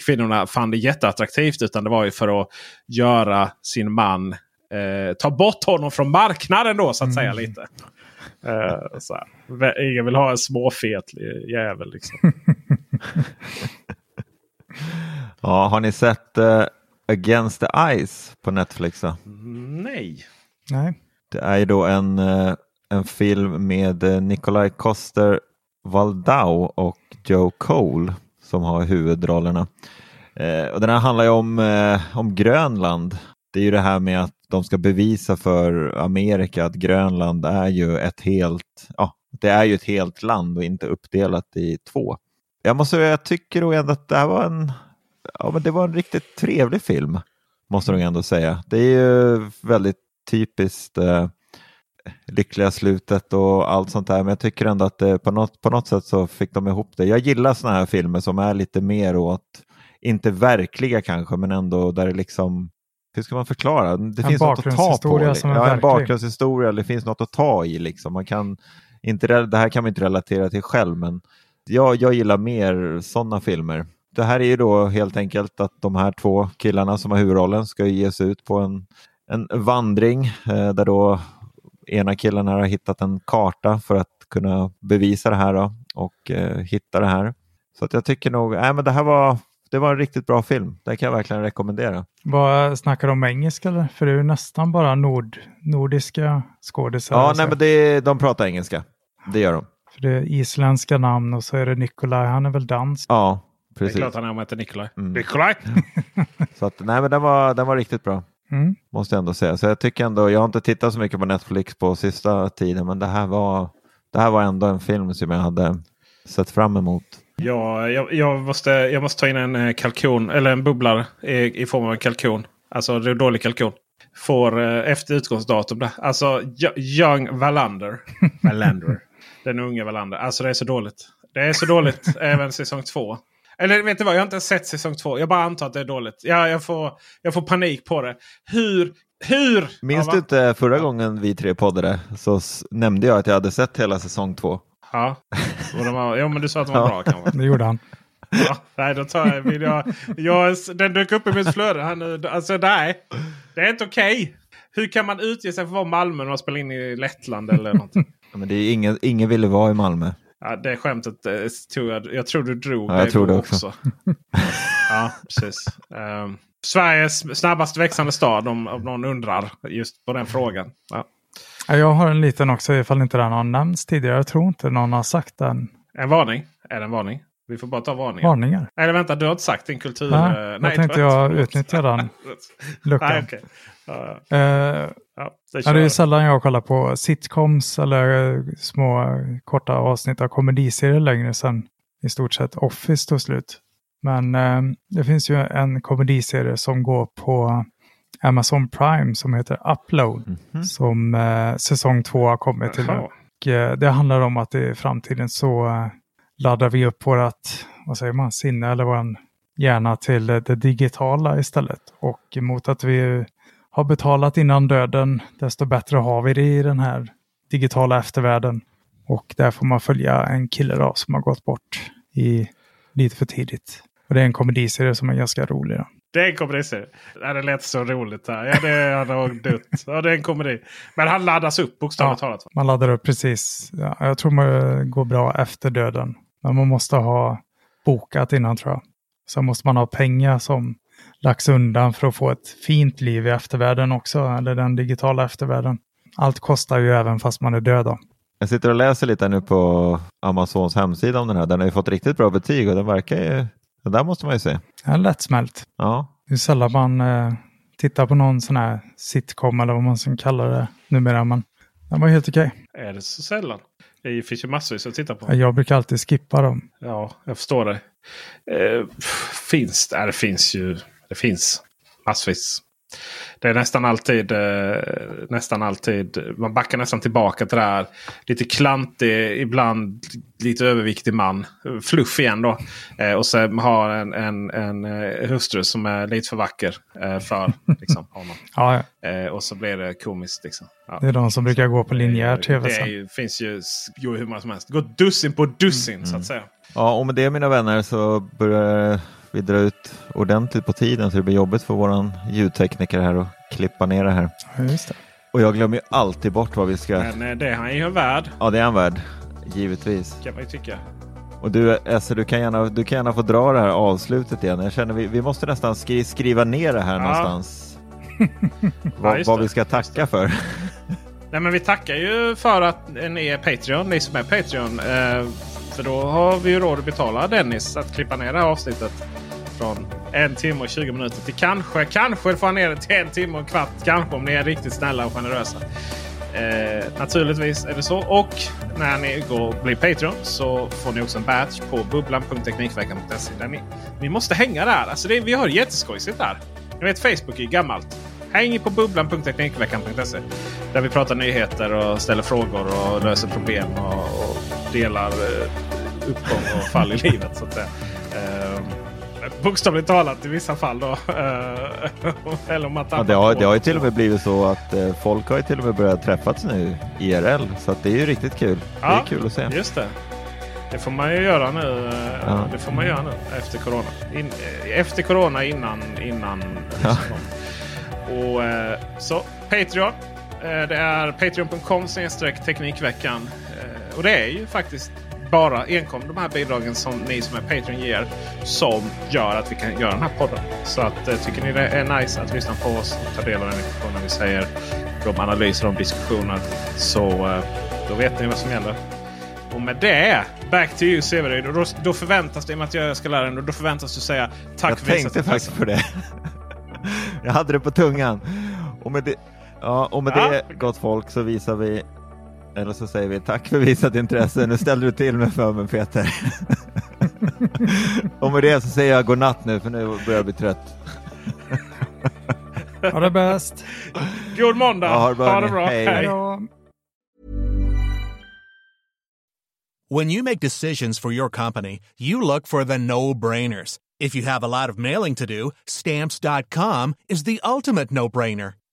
B: kvinnorna fann det jätteattraktivt. Utan det var ju för att göra sin man eh, ta bort honom från marknaden då så att säga mm. lite. Eh, så här. Ingen vill ha en småfet jävel liksom.
A: ja, har ni sett uh, Against the Ice på Netflix? Då?
B: Nej.
C: Nej.
A: Det är ju då en, uh, en film med Nikolaj Koster Waldau och Joe Cole som har huvudrollerna. Och den här handlar ju om, om Grönland. Det är ju det här med att de ska bevisa för Amerika att Grönland är ju ett helt, ja, det är ju ett helt land och inte uppdelat i två. Jag måste säga, jag tycker nog ändå att det här var en, ja men det var en riktigt trevlig film. Måste jag ändå säga. Det är ju väldigt typiskt eh, lyckliga slutet och allt sånt där. Men jag tycker ändå att det, på, något, på något sätt så fick de ihop det. Jag gillar sådana här filmer som är lite mer åt, inte verkliga kanske, men ändå där det liksom hur ska man förklara? Det
C: en
A: finns något att ta på.
C: Som
A: ja,
C: en
A: bakgrundshistoria, det finns något att ta i. Liksom. Man kan inte, det här kan man inte relatera till själv, men jag, jag gillar mer sådana filmer. Det här är ju då helt enkelt att de här två killarna som har huvudrollen ska ge sig ut på en, en vandring eh, där då ena killen här har hittat en karta för att kunna bevisa det här då, och eh, hitta det här. Så att jag tycker nog, äh, men det här var, det var en riktigt bra film. Det kan jag verkligen rekommendera.
C: Vad Snackar de om engelska eller? För det är ju nästan bara nord, nordiska skådisar.
A: Ja, nej, men det, de pratar engelska. Det gör de.
C: För det är isländska namn och så är det Nikolaj, han är väl dansk?
A: Ja, precis. Det
B: är klart han är om heter Nikolaj. Mm. Nikolaj!
A: så att, nej, men den var, den var riktigt bra.
C: Mm.
A: Måste jag ändå säga. Så jag tycker ändå, jag har inte tittat så mycket på Netflix på sista tiden, men det här var, det här var ändå en film som jag hade sett fram emot.
B: Ja, jag, jag måste, jag måste ta in en eh, kalkon, eller en bubblare i, i form av en kalkon. Alltså det är dålig kalkon. Får eh, efter utgångsdatum. Där. Alltså Young Wallander. Wallander. Den unge Wallander. Alltså det är så dåligt. Det är så dåligt även säsong två. Eller vet du vad, jag har inte sett säsong två. Jag bara antar att det är dåligt. Jag, jag, får, jag får panik på det. Hur? Hur?
A: Minns ja, du inte förra gången vi tre poddade så nämnde jag att jag hade sett hela säsong två?
B: Ja. Och de var, ja men du sa att de var
A: Ja.
B: bra kanske.
C: Det gjorde han.
B: Ja, nej, då tar jag, vill jag, jag... Den dök upp i mitt flöde här nu. Alltså nej. Det är inte okej. Hur kan man utge sig för att vara Malmö när man spelar in i Lettland eller någonting?
A: Ja, Men det är ingen, ingen ville vara i Malmö.
B: Ja, det skämtet eh, tror jag, jag tror du drog.
A: Ja, jag tror det också.
B: ja, precis. Ehm, Sveriges snabbast växande stad om, om någon undrar just på den frågan. Ja.
C: Ja, Jag har en liten också ifall inte den har nämnts tidigare. Jag tror inte någon har sagt den.
B: En varning. Är det en varning? Vi får bara ta varningen.
C: Varningar.
B: Eller vänta, du har inte sagt din kultur...
C: Nej,
B: eh,
C: jag tänkte jag utnyttjar den luckan.
B: Nej, okej. Ja, ja.
C: Eh,
B: Ja, det
C: det är sällan jag kollar på sitcoms eller eh, små korta avsnitt av komediserier längre sedan i stort sett Office tog slut. Men eh, det finns ju en komediserie som går på Amazon Prime som heter Upload. Som eh, säsong två har kommit till nu. Och, eh, det handlar om att i framtiden så eh, laddar vi upp vårat, vad säger man, sinne eller våran hjärna till eh, det digitala istället. Och mot att vi har betalat innan döden, desto bättre har vi det i den här digitala eftervärlden. Och där får man följa en kille då, som har gått bort i lite för tidigt. Och det är en komediserie som är ganska rolig. Då.
B: Det är en. Ja, det lät så roligt. Här. Ja, det är nog dutt. Ja, det är en komedi. Men han laddas upp bokstavligt talat. va?
C: Man laddar upp precis. Ja, jag tror man går bra efter döden. Men man måste ha bokat innan tror jag. Så måste man ha pengar som lagts undan för att få ett fint liv i eftervärlden också. Eller den digitala eftervärlden. Allt kostar ju även fast man är död. Då.
A: Jag sitter och läser lite nu på Amazons hemsida om den här. Den har ju fått riktigt bra betyg och den verkar ju... Den där måste man ju se.
C: En lättsmält.
A: Ja,
C: Det är sällan man eh, tittar på någon sån här sitcom eller vad man ska kalla det numera. Men den var helt okej.
B: Är det så sällan? Det finns ju massvis att titta på.
C: Jag brukar alltid skippa dem.
B: Ja, jag förstår det. Eh, finns det? Ja, det finns ju. Det finns massvis. Det är nästan alltid, eh, nästan alltid, man backar nästan tillbaka till det här. Lite klantig, ibland lite överviktig man. Fluff igen då. Eh, och så har en, en, en eh, hustru som är lite för vacker eh, för liksom, honom.
C: Ja, ja.
B: Eh, och så blir det komiskt. Liksom. Ja.
C: det är de som brukar gå på linjär tv
B: Det är
C: sen.
B: ju, finns ju hur många som helst. Det går dussin på dussin så att säga.
A: ja och med det mina vänner så börjar vi dra ut ordentligt på tiden så det blir jobbigt för våran ljudtekniker här att klippa ner det här.
C: Ja, just det.
A: Och jag glömmer ju alltid bort vad vi ska...
B: Men det är han ju värd.
A: Ja, det är han värd. Givetvis.
B: Kan man ju tycka.
A: Och du, Esse, du kan gärna, du kan gärna få dra det här avslutet igen. Jag känner vi, vi måste nästan skri, skriva ner det här
B: Ja.
A: någonstans.
B: Ja,
A: vad,
B: just
A: vad vi ska tacka för.
B: Nej, men vi tackar ju för att ni är Patreon, ni som är Patreon. Eh, för då har vi ju råd att betala Dennis att klippa ner det här avsnittet från en timme och 20 minuter till kanske, kanske få ner det till en timme och en kvart. Kanske om ni är riktigt snälla och generösa. Eh, naturligtvis är det så. Och när ni går och blir Patreon så får ni också en badge på bubblan.teknikveckan.se. Där ni, ni måste hänga där. Alltså det, vi har jätteskojsigt där. Ni vet Facebook är ju gammalt. Häng på bubblan.teknikveckan.se. Där vi pratar nyheter och ställer frågor och löser problem och, och delar eh, uppgång och fall i livet. så att säga. Eh, bokstavligt talat i vissa fall då. Eh, eller om man
A: Ja, det, har, det har ju till och med blivit så att eh, folk har ju till och med börjat träffats nu IRL. Så att det är ju riktigt kul. Det är kul att se.
B: Just det. Det får man ju göra nu. eh,
A: Ja.
B: Det får man göra nu efter corona. In, eh, efter corona innan, innan
A: Ja.
B: Och eh, så Patreon. Eh, det är patreon.com teknikveckan. Och det är ju faktiskt bara enkom de här bidragen som ni som är Patreon ger som gör att vi kan göra den här podden. Så att, eh, tycker ni det är nice att lyssna på oss och ta del av den informationen vi säger de analyser och diskussioner så eh, då vet ni vad som gäller. Och med det, back to you Severyd. Och då, då förväntas det, i och med att jag ska lära dig, då förväntas du säga tack
A: Jag
B: för
A: tänkte faktiskt på det. Jag hade det på tungan. Och med det, ja, och med
B: Ja.
A: det gott folk så visar vi eller så säger vi tack för visat intresse. Nu ställer du till mig för mig Peter. och med det så säger jag godnatt nu för nu börjar jag bli trött.
C: Ha det bäst.
B: God måndag!
A: Ja, ha det bra,
B: ha det bra!
A: Hej.
C: Hej.
E: When you make decisions for your company, you look for the no brainers. If you have a lot of mailing to do, stamps.com is the ultimate no brainer.